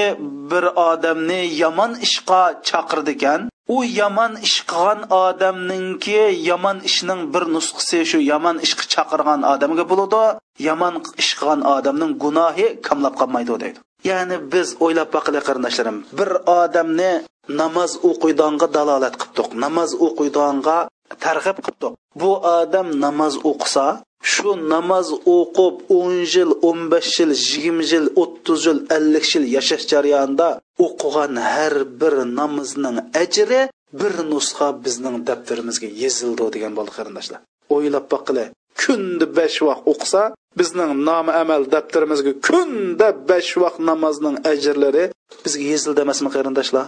A: bir odamni yomon ishqa chaqirdi ekan u yomon ish qilgan odamninki yomon ishning bir nusxasi shu yomon ishqa chaqirgan odamga bo'ladi yomon ish qilgan odamning gunohi kamlab qolmaydi deydi. Ya'ni biz o'ylab boqaylik qarindoshlarim bir odamni namoz o'qiydonga dalolat qildik namoz o'qiydonga targ'ib qildik bu odam namoz o'qisa shu namoz o'qib o'n yil o'n besh yil yigirma yil o'ttiz yil ellik yil yashash jarayonida o'qigan har bir namozning ajri bir nusxa bizning daftarimizga yezildi degan bo'ldi qarindoshlar. O'ylab boqili kunda besh vaqt o'qisa bizning nomi amal daftarimizga kunda besh vaqt namozning ajrlari bizga yezildi emasmi qarindoshlar?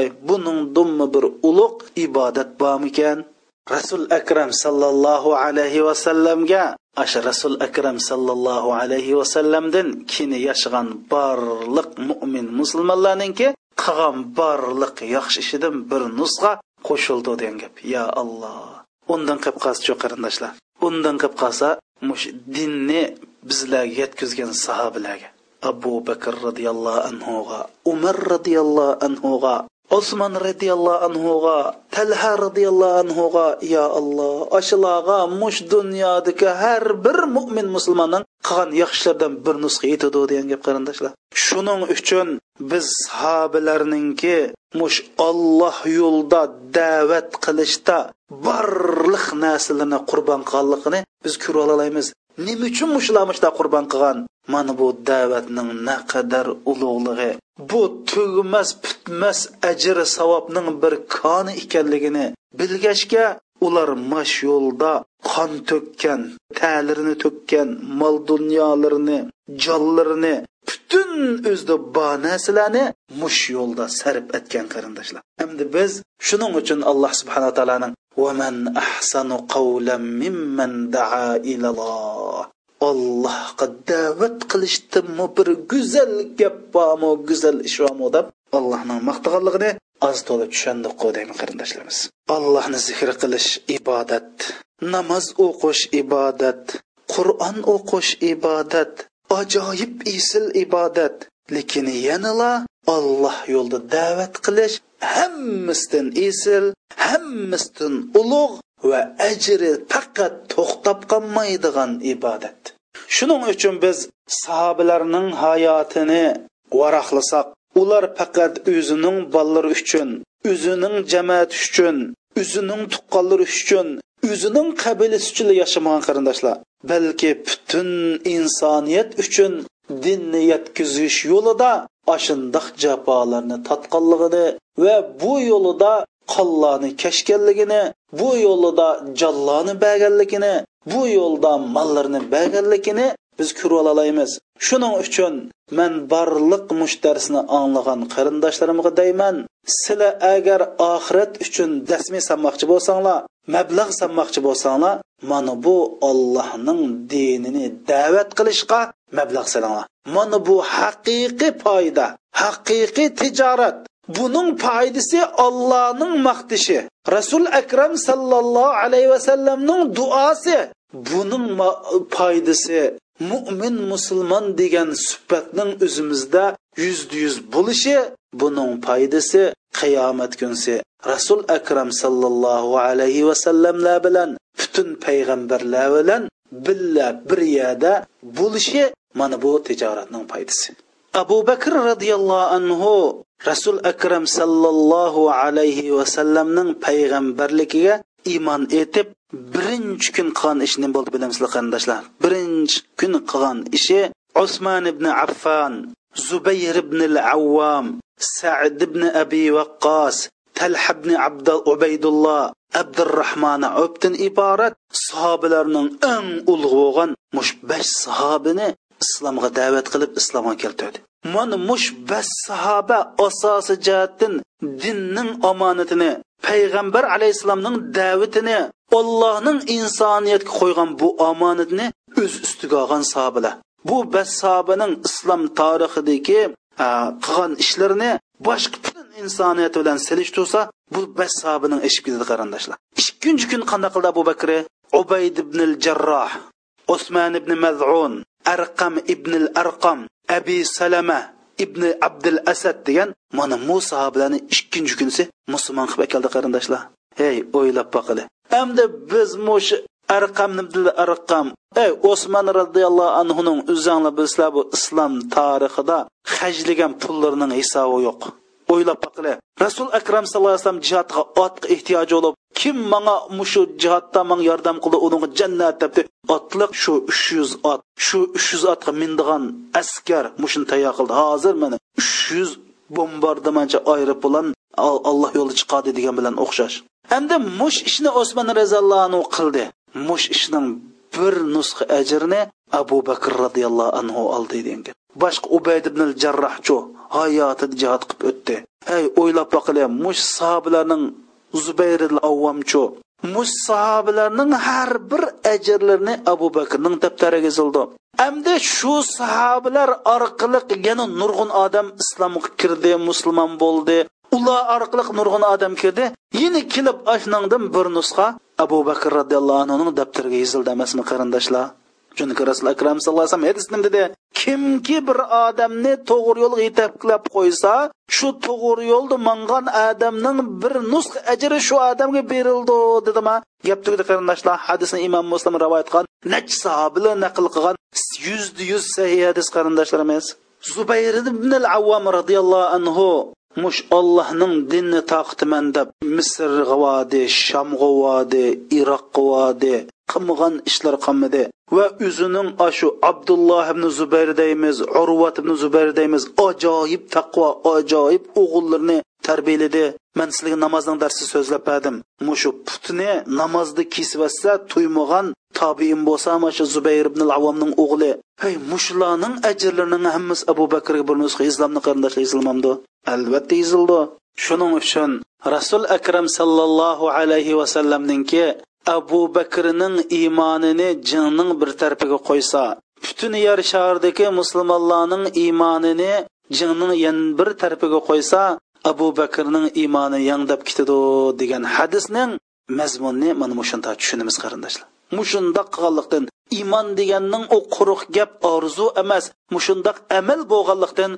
A: Ey buning dummi bir ulug' ibodat bormikan? Rasul akram sallallohu alayhi vasallamga asha rasul akram sallallohu alayhi vasallamdan kini yashagan barliq mo'min musulmonlarninki qilgan barliq yaxshi ishidan bir nusxa qo'shildi degan gap. Ya alloh undan qilib qolsa shu qarindoshlar undan qilib qolsa mush dinni bizlarga yetkazgan sahobalarga. Abu bakr roziyallohu anhuga umar roziyallohu anhuga osmon roziyallohu anhuga, Talha roziyallohu anhuga, ya Alloh, ashularga mush dunyodagi har bir mu'min musulmonning qilgan yaxshilardan bir nusxa yetadi degan gap qarindoshlar. Shuning uchun biz sahobalarningki mush Alloh yo'lda da'vat qilishda barliq narsalarni qurbon qilganligini biz ko'ra olamiz. Nima uchun mushlamishda qurbon qilgan? Mana bu da'vatning naqadar ulug'ligi, bu tugmas putmas ajr savobning bir koni ekanligini bilgachga ular mash yo'lda qon to'kkan ta'lirini to'kkan mol dunyolarini jonlarini butun o'zida bor narsalarni mush yo'lda sarf etgan qarindoshlar. Endi biz shuning uchun alloh subhanaa taoloning vaman ahsanu qavlan mimman daa ilalloh ollohga da'vat qilishdimi bir go'zal gap bormi go'zal ish bormi deb allohning maqtaganligini oz to'la tushundiq deyman qarindoshlarimiz. Allohni zikr qilish ibodat namoz o'qish ibodat qur'on o'qish ibodat ajoyib isil ibodat. Lekin yanala olloh yo'lida da'vat qilish hammasidan isil hammasidan ulug' va ajri faqat to'xtab qolmaydigan ibodat. Shuning uchun biz sahobalarning hayotini varaqlasak ular faqat o'zining bolalari uchun o'zining jamoati uchun o'zining tuqqanlari uchun o'zining qabilasi uchun yashamagan qarindoshlar. Balki butun insoniyat uchun dinni yetkazish yo'lida ashundoq jafolarni tatqanligini va bu yo'lida qonlarni kashganligini bu yo'lida jallani berganligini bu yo'lda mollarni berganligini biz ko'rib olamiz shuning uchun man barliq mushtarsini anglagan qarindoshlarimga deyman sizlar agar oxirat uchun dasmi sanmoqchi bo'lsanglar mablag' sanmoqchi bo'lsanglar mana bu ollohning dinini da'vat qilishga mablag' salinglar mana bu haqiqiy foyda haqiqiy tijorat. Buning foydasi ollohning maqtishi rasul akram sallallohu alayhi vasallamning duosi buning foydasi mo'min musulmon degan suhbatning o'zimizda yuzda yuz bo'lishi buning foydasi qiyomat kunsi rasul akram sallallohu alayhi vasallamlar bilan butun payg'ambarlar bilan billa bir yerda bo'lishi mana bu tijoratning foydasi. Abu bakr roziyallohu anhu rasul akram sallallohu alayhi vasallamning payg'ambarligiga iymon etib birinchi kun qilgan ishi nima bo'ldi bilamizlar qarindoshlar. Birinchi kun qilgan ishi usmon ibn affan zubayr ibn al avvom sad ibn abi vaqqos talha ibn abdul ubaydulloh abdurahmon obdan iborat sahobalarning eng ulug' bo'lgan mush besh sahobini islomga da'vat qilib islomga keltirdi. Mana mush besh sahoba asosi jihatdan dinning omonatini payg'ambar alayhissalomning da'vatini ollohning insoniyatga qo'ygan bu omonatni o'z ustiga olgan sahobalar. Bu bas sahobaning islom tarixidagi qilgan ishlarini boshqa butun insoniyat bilan silish tursa bu bas sahobaning eshib ketadi qarindoshlar ikkinchi kun qanday qildi abu bakri ubayd ibn al jarroh usmon ibn mazun arqam ibn al arqam abi salama ibn abdul asad degan mana bu sahobalarni ikkinchi kunsi musulmon qilib keldi qarindoshlar hey o'ylab boqili endi biz mush arqamni arqam. Ey osmon roziyallohu anhuning o'zanglar bilsizlar bu islom tarixida hajlagan pullarining hisobi yo'q. O'ylab boqili rasul akram sallallohu alayhi vasallam jihodga otga ehtiyoji bo'lib kim manga mushu jihodda manga yordam qildi uning jannat debdi otliq shu uch yuz ot shu uch yuz otga mindigan askar mushuni tayyor qildi. Hozir mana uch yuz bombardimonchi bilan alloh yo'li chiqadi degan bilan o'xshash. Endi mush ishni osmon roziyallohu anhu qildi. Mush ishning bir nusxa ajrini abu bakr roziyallohu anhu oldi degan boshqa ubayd ibn jarrohchu hayotida jihod qilib o'tdi. Hey o'ylab boqili mush sahobalarning zubayr avvomchu mush sahobalarning har bir ajrlarini abu bakrning daftariga yozildi Әмді shu sahobalar orqali yana nurg'un odam islomga kirdi musulmon bo'ldi. Ular orqali nurg'un odam kirdi. Yana kelib ashnangdan bir nusxa abu bakr roziyallohu anhuning daftariga yozildi emasmi qarindoshlar chunki rasul akram sallallohu alayhi vasallam hadisda dedi kimki bir odamni to'g'ri yo'lga yetaklab qo'ysa shu to'g'ri yo'lda mangan odamning bir nusx ajri shu odamga berildi dedima gap tugdi qarindoshlar. Hadisni imom muslim rivoyat qilgan nach sahobalar naql qilgan yuzda yuz sahiy hadis qarindoshlarimiz. Zubayr ibn al avvam roziyallohu anhu mush ollohning dinni taqtiman deb misr g'avodi sham g'avodi iroq g'avodi qilmagan ishlar qilmadi. Va o'zining shu abdulloh ibn zubayr deymiz urvat ibn zubayr deymiz ajoyib taqvo ajoyib o'g'illarni tarbiyaladi man sizlarga namozning darsi so'zlab berdim mushu putni namozda olsa to'ymagan tobiin bo'lsa mana shu zubayr ibn avomning o'g'li. Hey mushlarning ajrlarining hammasi abu bakrga bir nusxa islomni qarindoshlar yozilmamdi albatta yozildi shuning uchun rasul akram sallallohu alayhi vasallamninki abu bakrning iymonini jinning bir tarafiga qo'ysa butun yer shahridagi musulmonlarning iymonini jinning yan bir tarafiga qo'ysa abu bakrning iymoni yangdab ketadi degan hadisning mazmunni mana mushunda tushunamiz qarindoshlar. Mushundoq qilganlikdan iymon deganning u quruq gap orzu emas. Mushundoq amal bo'lganlikdan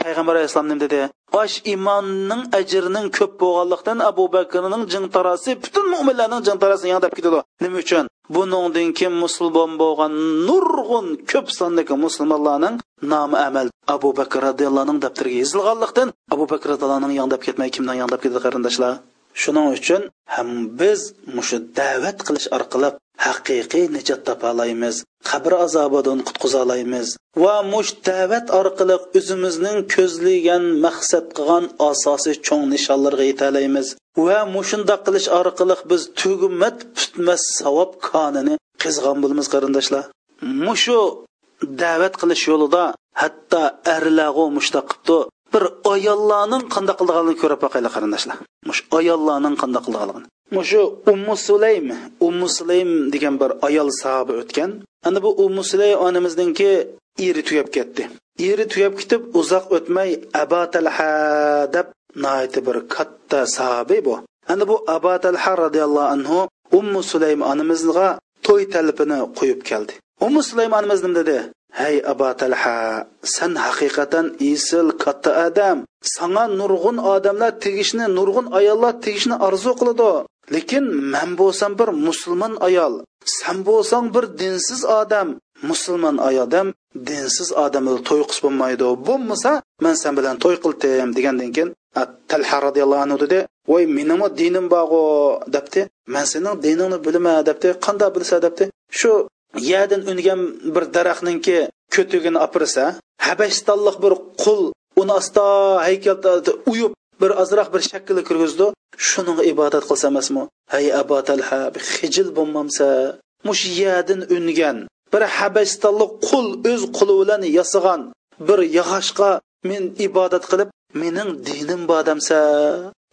A: payg'ambar alayhissalom nima dedi. Osh iymonning ajrining ko'p bo'lganlikdan abu bakrning jingtarasi butun mo'minlarning jingtarasi yangdab ketadi. Nima uchun? Buningdan keyin musulmon bo'lgan nurg'un ko'p sondagi musulmonlarning nomi amal. Abu bakr roziyallohu anhu daftariga yozilganlikdan abu bakr roziyallohu anhu yangdab ketmay kimdan yangdab ketadi qarindoshlar shuning uchun ham biz mushu da'vat qilish orqali haqiqiy najot topa olamiz qabr azobidan qutqiza olamiz va mush da'vat orqali o'zimizning ko'zlagan maqsad qilgan asosiy cho'ng nishonlarga yeta olamiz va mushundoq qilish orqali biz tugumat putmas savob konini qizg'on bo'lamiz qarindoshlar. Mushu da'vat qilish yo'lida hatto arlag'u mushta qilibdi bir ayollarning qanday qilganligini ko'rib boqaylik qarindoshlar mush ayollarning qanday qilganligini. Mushu ummu sulaym ummu sulaym degan bir ayol sahoba o'tgan. Ana bu ummu sulaym onamizninki eri tugab ketdi. Eri tugab ketib uzoq o'tmay abatalha deb naiti bir katta sahobiy bu. Ana bu abatalha roziyallohu anhu ummu sulaym onamizga to'y talpini qo'yib keldi. Ummu sulaym onamiz nima dedi? Hey aba talha san haqiqatan isil katta odam sanga nurg'un odamlar tegishni nurg'un ayollar tegishni orzu qiladi. Lekin man bo'lsam bir musulmon ayol san bo'lsang bir dinsiz odam. Musulmon ayodam dinsiz odam to'y qilib bo'lmaydi. Bo'lmasa man san bilan to'y qildim degandan keyin talha roziyallohu anhu dedi voy menimi dinim borg'u debdi. Man sening diningni bilaman debdi. Qanday bilsa debdi. Shu yerdan ungan bir daraxtninki ko'tigini opirsa habastonlik bir qul uni asta haykal uyib bir ozroq bir shaklga kirgizdi. Shuning ibodat qilsa emasmi? Hay abatalha hijil bo'lmamsa. Mush yerdan ungan bir habastonlik qul o'z quli bilan yasagan bir yog'ochga men ibodat qilib mening dinim bodamsa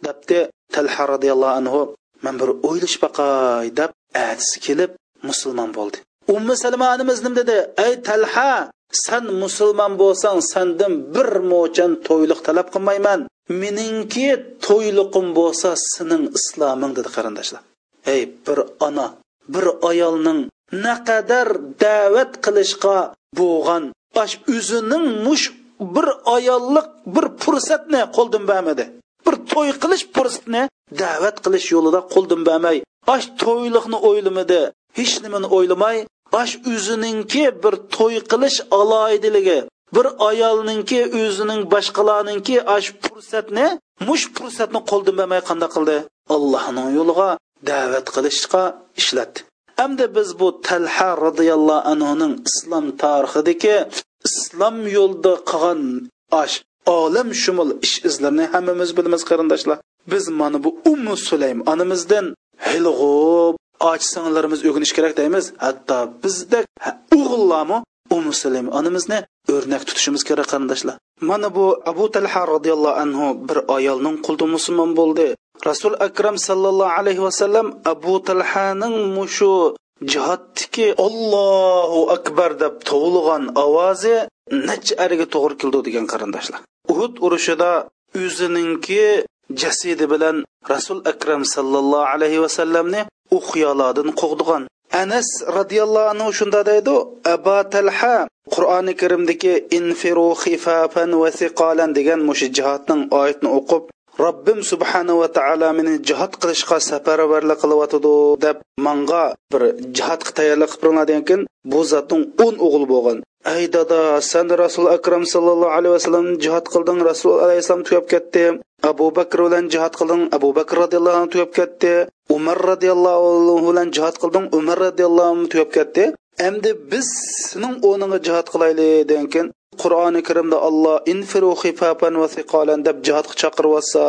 A: debdi talha roziyallohu anhu. Man bir o'ylash baqay deb atisi kelib musulmon bo'ldi. Ummi salmonimiz nim dedi? Ey talha san musulmon bo'lsang sandan bir mo'chan to'yliq talab qilmayman. Meningki to'yliqim bo'lsa sening isloming dedi qarindoshlar. Ey bir ona bir ayolning naqadar da'vat qilishga bo'lgan ash o'zining mush bir ayollik bir fursatni qo'ldan bermadi bir to'y qilish fursatni da'vat qilish yo'lida qo'ldan bermay ash to'yliqni o'ylamadi. Hech nimani o'ylamay bosh o'zininki bir to'y qilish aloyidiligi bir ayolninki o'zining boshqalarninki ash fursatni mush fursatni qo'ldan bermay qanday qildi? Allohning yo'liga da'vat qilishga ishlatdi. Hamda biz bu talha roziyallohu anhuning islom tarixidagi islom yo'lida qilgan ash olam shumul ish izlarini hammamiz bilamiz qarindoshlar. Biz mana bu ummu sulaym onamizdan hilg'ub och singillarimiz o'rganish kerak deymiz. Hatto bizda o'g'illarmi ummu sulaym onamizni o'rnak tutishimiz kerak qarindoshlar. Mana bu abu talha roziyallohu anhu bir ayolning qulda musulmon bo'ldi. Rasul akram sallallohu alayhi vasallam abu talhaning mushu jihatdiki ollohu akbar deb tovulg'an ovozi necha ariga to'g'ri keldi degan qarindoshlar. Uhud urushida o'zininki jasidi bilan rasul akram sallallohu alayhi vasallamni u xiyollardan qo'g'digan anas roziyallohu anhu shunda deydi aba talha qur'oni karimdagi infiru xifafan va siqolan degan mushu jihatning oyatini o'qib robbim subhanahu va taolo meni jihod qilishga safarbarlik qilyotidi deb manga bir jihodga tayyorlik qilib turinglar degan keyin bu zotning o'n o'g'li bo'lgan. Ey dada san rasul akram sallallohu alayhi vasallam jihod qilding rasul alayhissalom tugab ketdi. Abu bakr bilan jihod qilding abu bakr roziyallohu anhu tugab ketdi. Umar roziyallohu anhu bilan jihod qilding umar roziyallohu anhu tugab ketdi. Endi biz sening o'rniga jihod qilaylik degan keyin qur'oni karimda olloh infiru xifafan va siqolan deb jihodga chaqiryotsa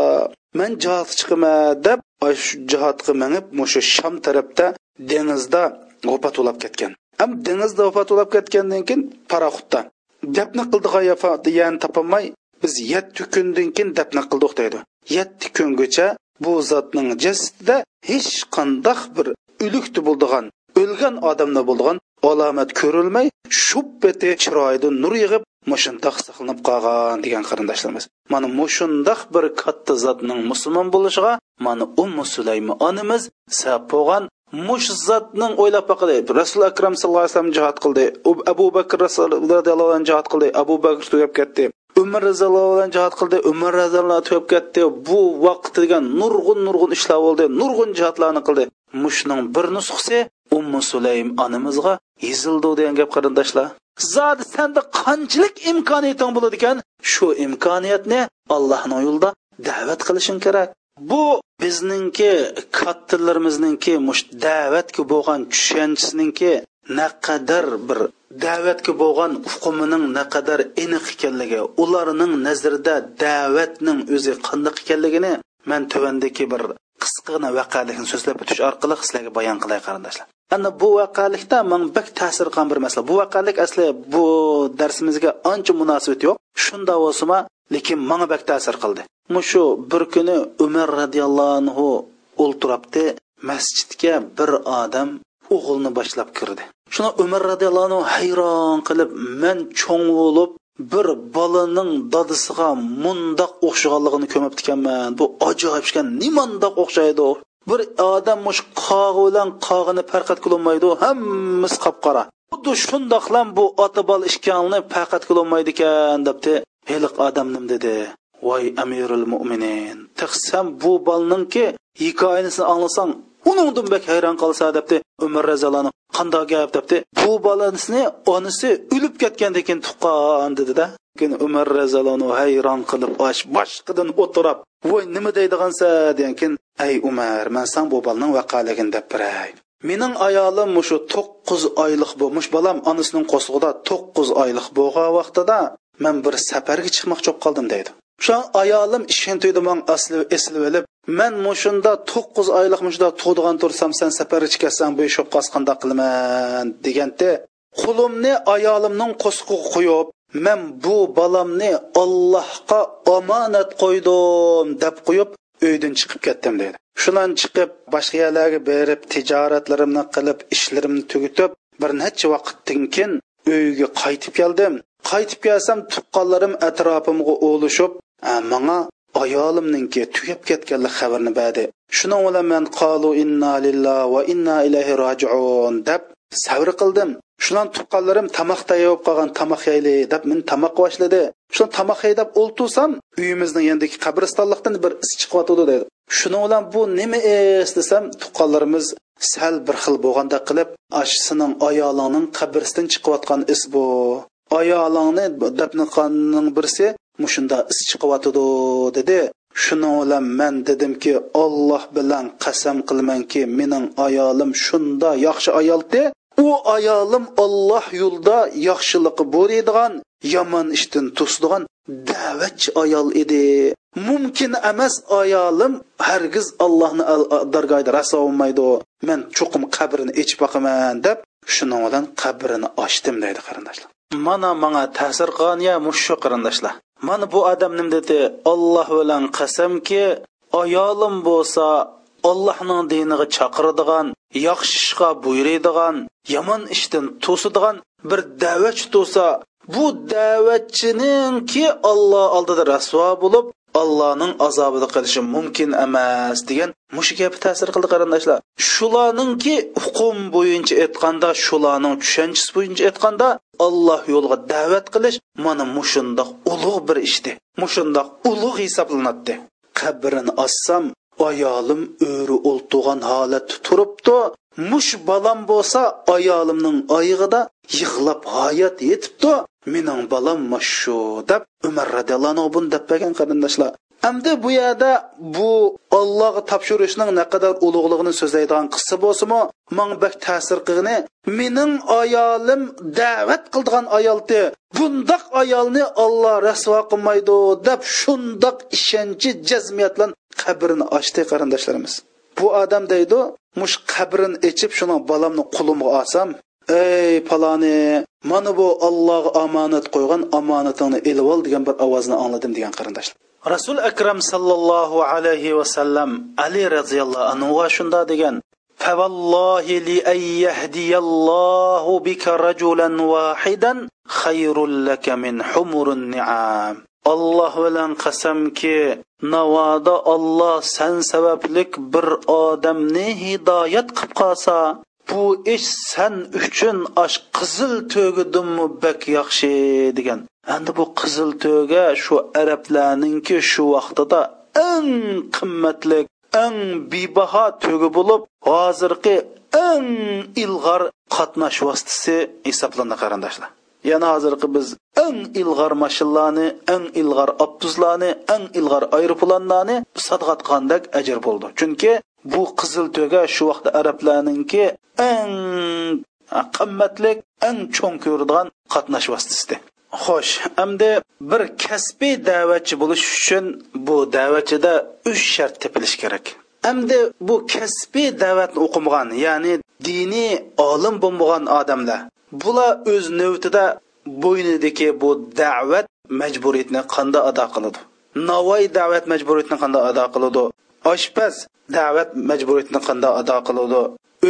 A: man jihodga chiqima deb shu jihodga minib mushu sham tarafda dengizda g'opat ulab ketgan. Ham dengizda vafot ulab ketgandan keyin paraxutda dafna qildiq yani topolmay biz yetti kundan keyin dafna qildik? deydi. Yetti kungacha bu zotning jasadida hech qandoq bir o'likdi bo'ldigan o'lgan odamda bo'lgan alomat ko'rilmay shubbati chiroyida nur yig'ib mushundoq saqlanib qolgan degan qarindoshlarimiz. Mana mushundoq bir katta zotning musulmon bo'lishiga mana ummu sulaymi onamiz sabab bo'lgan mush zotning o'ylab boqili rasul akram sallallohu alayhi vasallam jihod qildi abu bakr roziyallohu anhu jihod qildi abu bakr tugab ketdi. Umar roziyallohu anhu jihod qildi. Umar roziyallohu tugab ketdi. Bu vaqt degan nurg'un nurg'un ishlar bo'ldi. Nurg'un jihodlarni qildi. Mushning bir nusxasi ummu sulaym onamizga yezildi degan gap qarindoshlar. Zodi sanda qanchalik imkoniyating bo'ladi ekan? Shu imkoniyatni allohning yo'lida da'vat qilishing kerak. Bu bizningki kattalarimizningki mush da'vatga bo'lgan tushunchasininki naqadar bir da'vatga bo'lgan uqumining naqadar aniq ekanligi ularning nazarida da'vatning o'zi qandoq ekanligini man tuvandagi bir qisqagina vaqalikni so'zlab o'tish orqali sizlarga bayon qilay qarindoshlar. Ana bu vaqalikda man bak ta'sir qilgan bir masala. Bu vaqalik asli bu darsimizga ancha munosabati yo'q. Shunda bo'lsima lekin manga bak ta'sir qildi. Mushu bir kuni umar roziyallohu anhu o'ltiribdi. Masjidga bir odam o'g'ilni boshlab kirdi. Shuni umar roziyallohu anhu hayron qilib man cho'ng bo'lib bir bolaning dadisiga mundoq o'xshaganligini ko'mibdi ekanman bu ajoyib ekan. Nimandoq o'xshaydi bir odam mush qog'i bilan qog'ini farqat qilolmaydi hammasi qop qora xuddi shundoqlam bu ota bola ishkanini farqat qilolmaydi ekan debdi. Heliq odam nim dedi. Voy amirul mo'minin tiqsam bu bolninki hikoyasini anglasang uningdan bak hayron qolsa debdi umar razalani qandoq gap debdi? Bu bolasini onasi o'lib ketgandan keyin tuqqan dedida keyin umar razalani hayron qilib osh boshqidan o'tirib voy nima deydigansa? degan keyin ey umar man san bu bolaning vaqaligini deb biray mening ayolim mushu to'qqiz oylik bo'lmish bolam onasining qo'slig'ida to'qqiz oylik bo'lgan vaqtida man bir safarga chiqmoqchi bo'lib qoldim deydi. Shu ayolim ishentiydi man aslı eslib olib Men mushunda 9 oylik mushunda tug'digan tursam sen safarga chiqasan bu ish qolsa qandoq qilaman deganda qo'limni ayolimning qo'sqig'iga qo'yib men bu bolamni ollohga omonat qo'ydim deb qo'yib uydan chiqib ketdim dedi shulan chiqib boshqa yerlarga berib tijoratlarimni qilib ishlarimni tugatib bir necha vaqtdan keyin uyga qaytib keldim qaytib kelsam tuqqanlarim atrofimga o'lishib manga ayolimninki tugab ketganlik xabarini berdi shuning bilan man qalu inna lillahi va inna ilayhi rojiun deb savr qildim shulan tuqqanlarim tamoq tayyorlab qolgan tamoq yeyli deb men tamoq boshladi shu tamoq haydab o'ltirsam uyimizning yandagi qabristonlikdan bir is chiqyotidi dedi. Shuning bilan bu nima es desam tuqqanlarimiz sal bir xil bo'lganda qilib ashisining ayolingning qabrisidan chiqayotgan is bu. Ayolingni dafni qilganning birisi mushunda is chiqyotidi dedi. Shuning bilan man dedimki olloh bilan qasam qilmanki mening ayolim shunda yaxshi ayoldi u ayolim olloh yo'lida yaxshiliqi bo'riydigan yomon ishdan to'sdigan da'vatchi ayol edi. Mumkin emas ayolim hargiz allohni dargohida raso olmaydi man cho'qim qabrini ichib boqaman deb shuning bilan qabrini ochdim deydi qarindoshlar. Mana manga ta'sir qilgan ya mushu qarindoshlar. Mana bu odam nim dedi olloh bilan qasamki ayolim bo'lsa allohning diniga chaqiradigan yaxshi ishga buyuradigan yomon ishdan to'sadigan bir da'vatchi to'sa bu da'vatchininki olloh oldida rasvo bo'lib allohning azobida qilishi mumkin emas degan mushu gapi ta'sir qildi qarindoshlar. Shularningki hukm bo'yicha aytganda shularning tushunchasi bo'yicha aytganda olloh yo'liga da'vat qilish mana mushundoq ulug' bir ishdi mushundoq ulug' hisoblanadi. Qabrini ossam ayolim o'ri o'ltirgan holatda turibdi mush bolam bo'lsa ayolimning oyig'ida yig'lab hayot yetibdi mening bolam mashu deb umar roziyallohu anhu buni deb bergan qarindoshlar endi bu yerda bu Allohga topshirishning naqadar ulug'ligini so'zlaydigan qissa bo'lsa-mu, bak ta'sir qilgani mening ayolim da'vat qildigan ayoldi. Bundoq ayolni Alloh rasvo qilmaydi deb shundoq ishonchi jazmiyat bilan qabrini ochdi qarindoshlarimiz. Bu odam deydi, mush qabrini ichib shuni bolamni qulimga olsam, ey paloni mana bu Allohga omonat qo'ygan omonatingni elib ol degan bir ovozni angladim degan qarindoshlar. rasul akram sallallohu alayhi vasallam ali roziyallohu anhu shunda degan فوالله لأن يهدي الله بك رجلا واحدا خير لك من حمر النعام Alloh bilan qasamki navoda olloh san sabablik bir odamni hidoyat qilib qolsa bu ish san uchun ash qizil to'gidimmi bak yaxshi degan. Endi bu qizil to'ga shu arablarninki shu vaqtida eng qimmatli eng bebaho to'gi bo'lib hozirgi eng ilg'or qatnash vositasi hisoblanadi qarindoshlar. Yana hozirgi biz eng ilg'or mashinlarni eng ilg'or avtobuslarni eng ilg'or aeroplanlarni sotg'atgandek ajr bo'ldi. Chunki bu qizil to'ga shu vaqtda arablarninki eng qimmatlik eng cho'ng ko'radigan qatnash vositasi xo'sh endi bir kasbiy da'vatchi bo'lish uchun bu da'vatchida uch shart tepilishi kerak. Endi bu kasbiy da'vatni o'qimagan ya'ni diniy olim bo'lmagan odamlar bular o'z navbatida bo'ynidagi bu da'vat majburiyatni qanday ado qiladi? Navoiy da'vat majburiyatini qanday ado qiladi? Oshpaz da'vat majburiyatini qanday ado qiladi?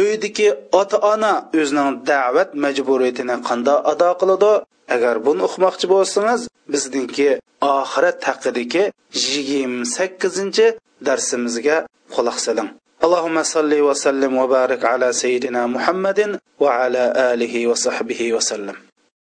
A: Uydagi ota ona o'zining da'vat majburiyatini qanday ado qiladi? Agar buni o'qimoqchi bo'lsangiz bizningki oxirat haqidagi yigirma sakkizinchi darsimizga quloq soling. اللهم صل وسلم وبارك على سيدنا محمد وعلى آله وصحبه وسلم.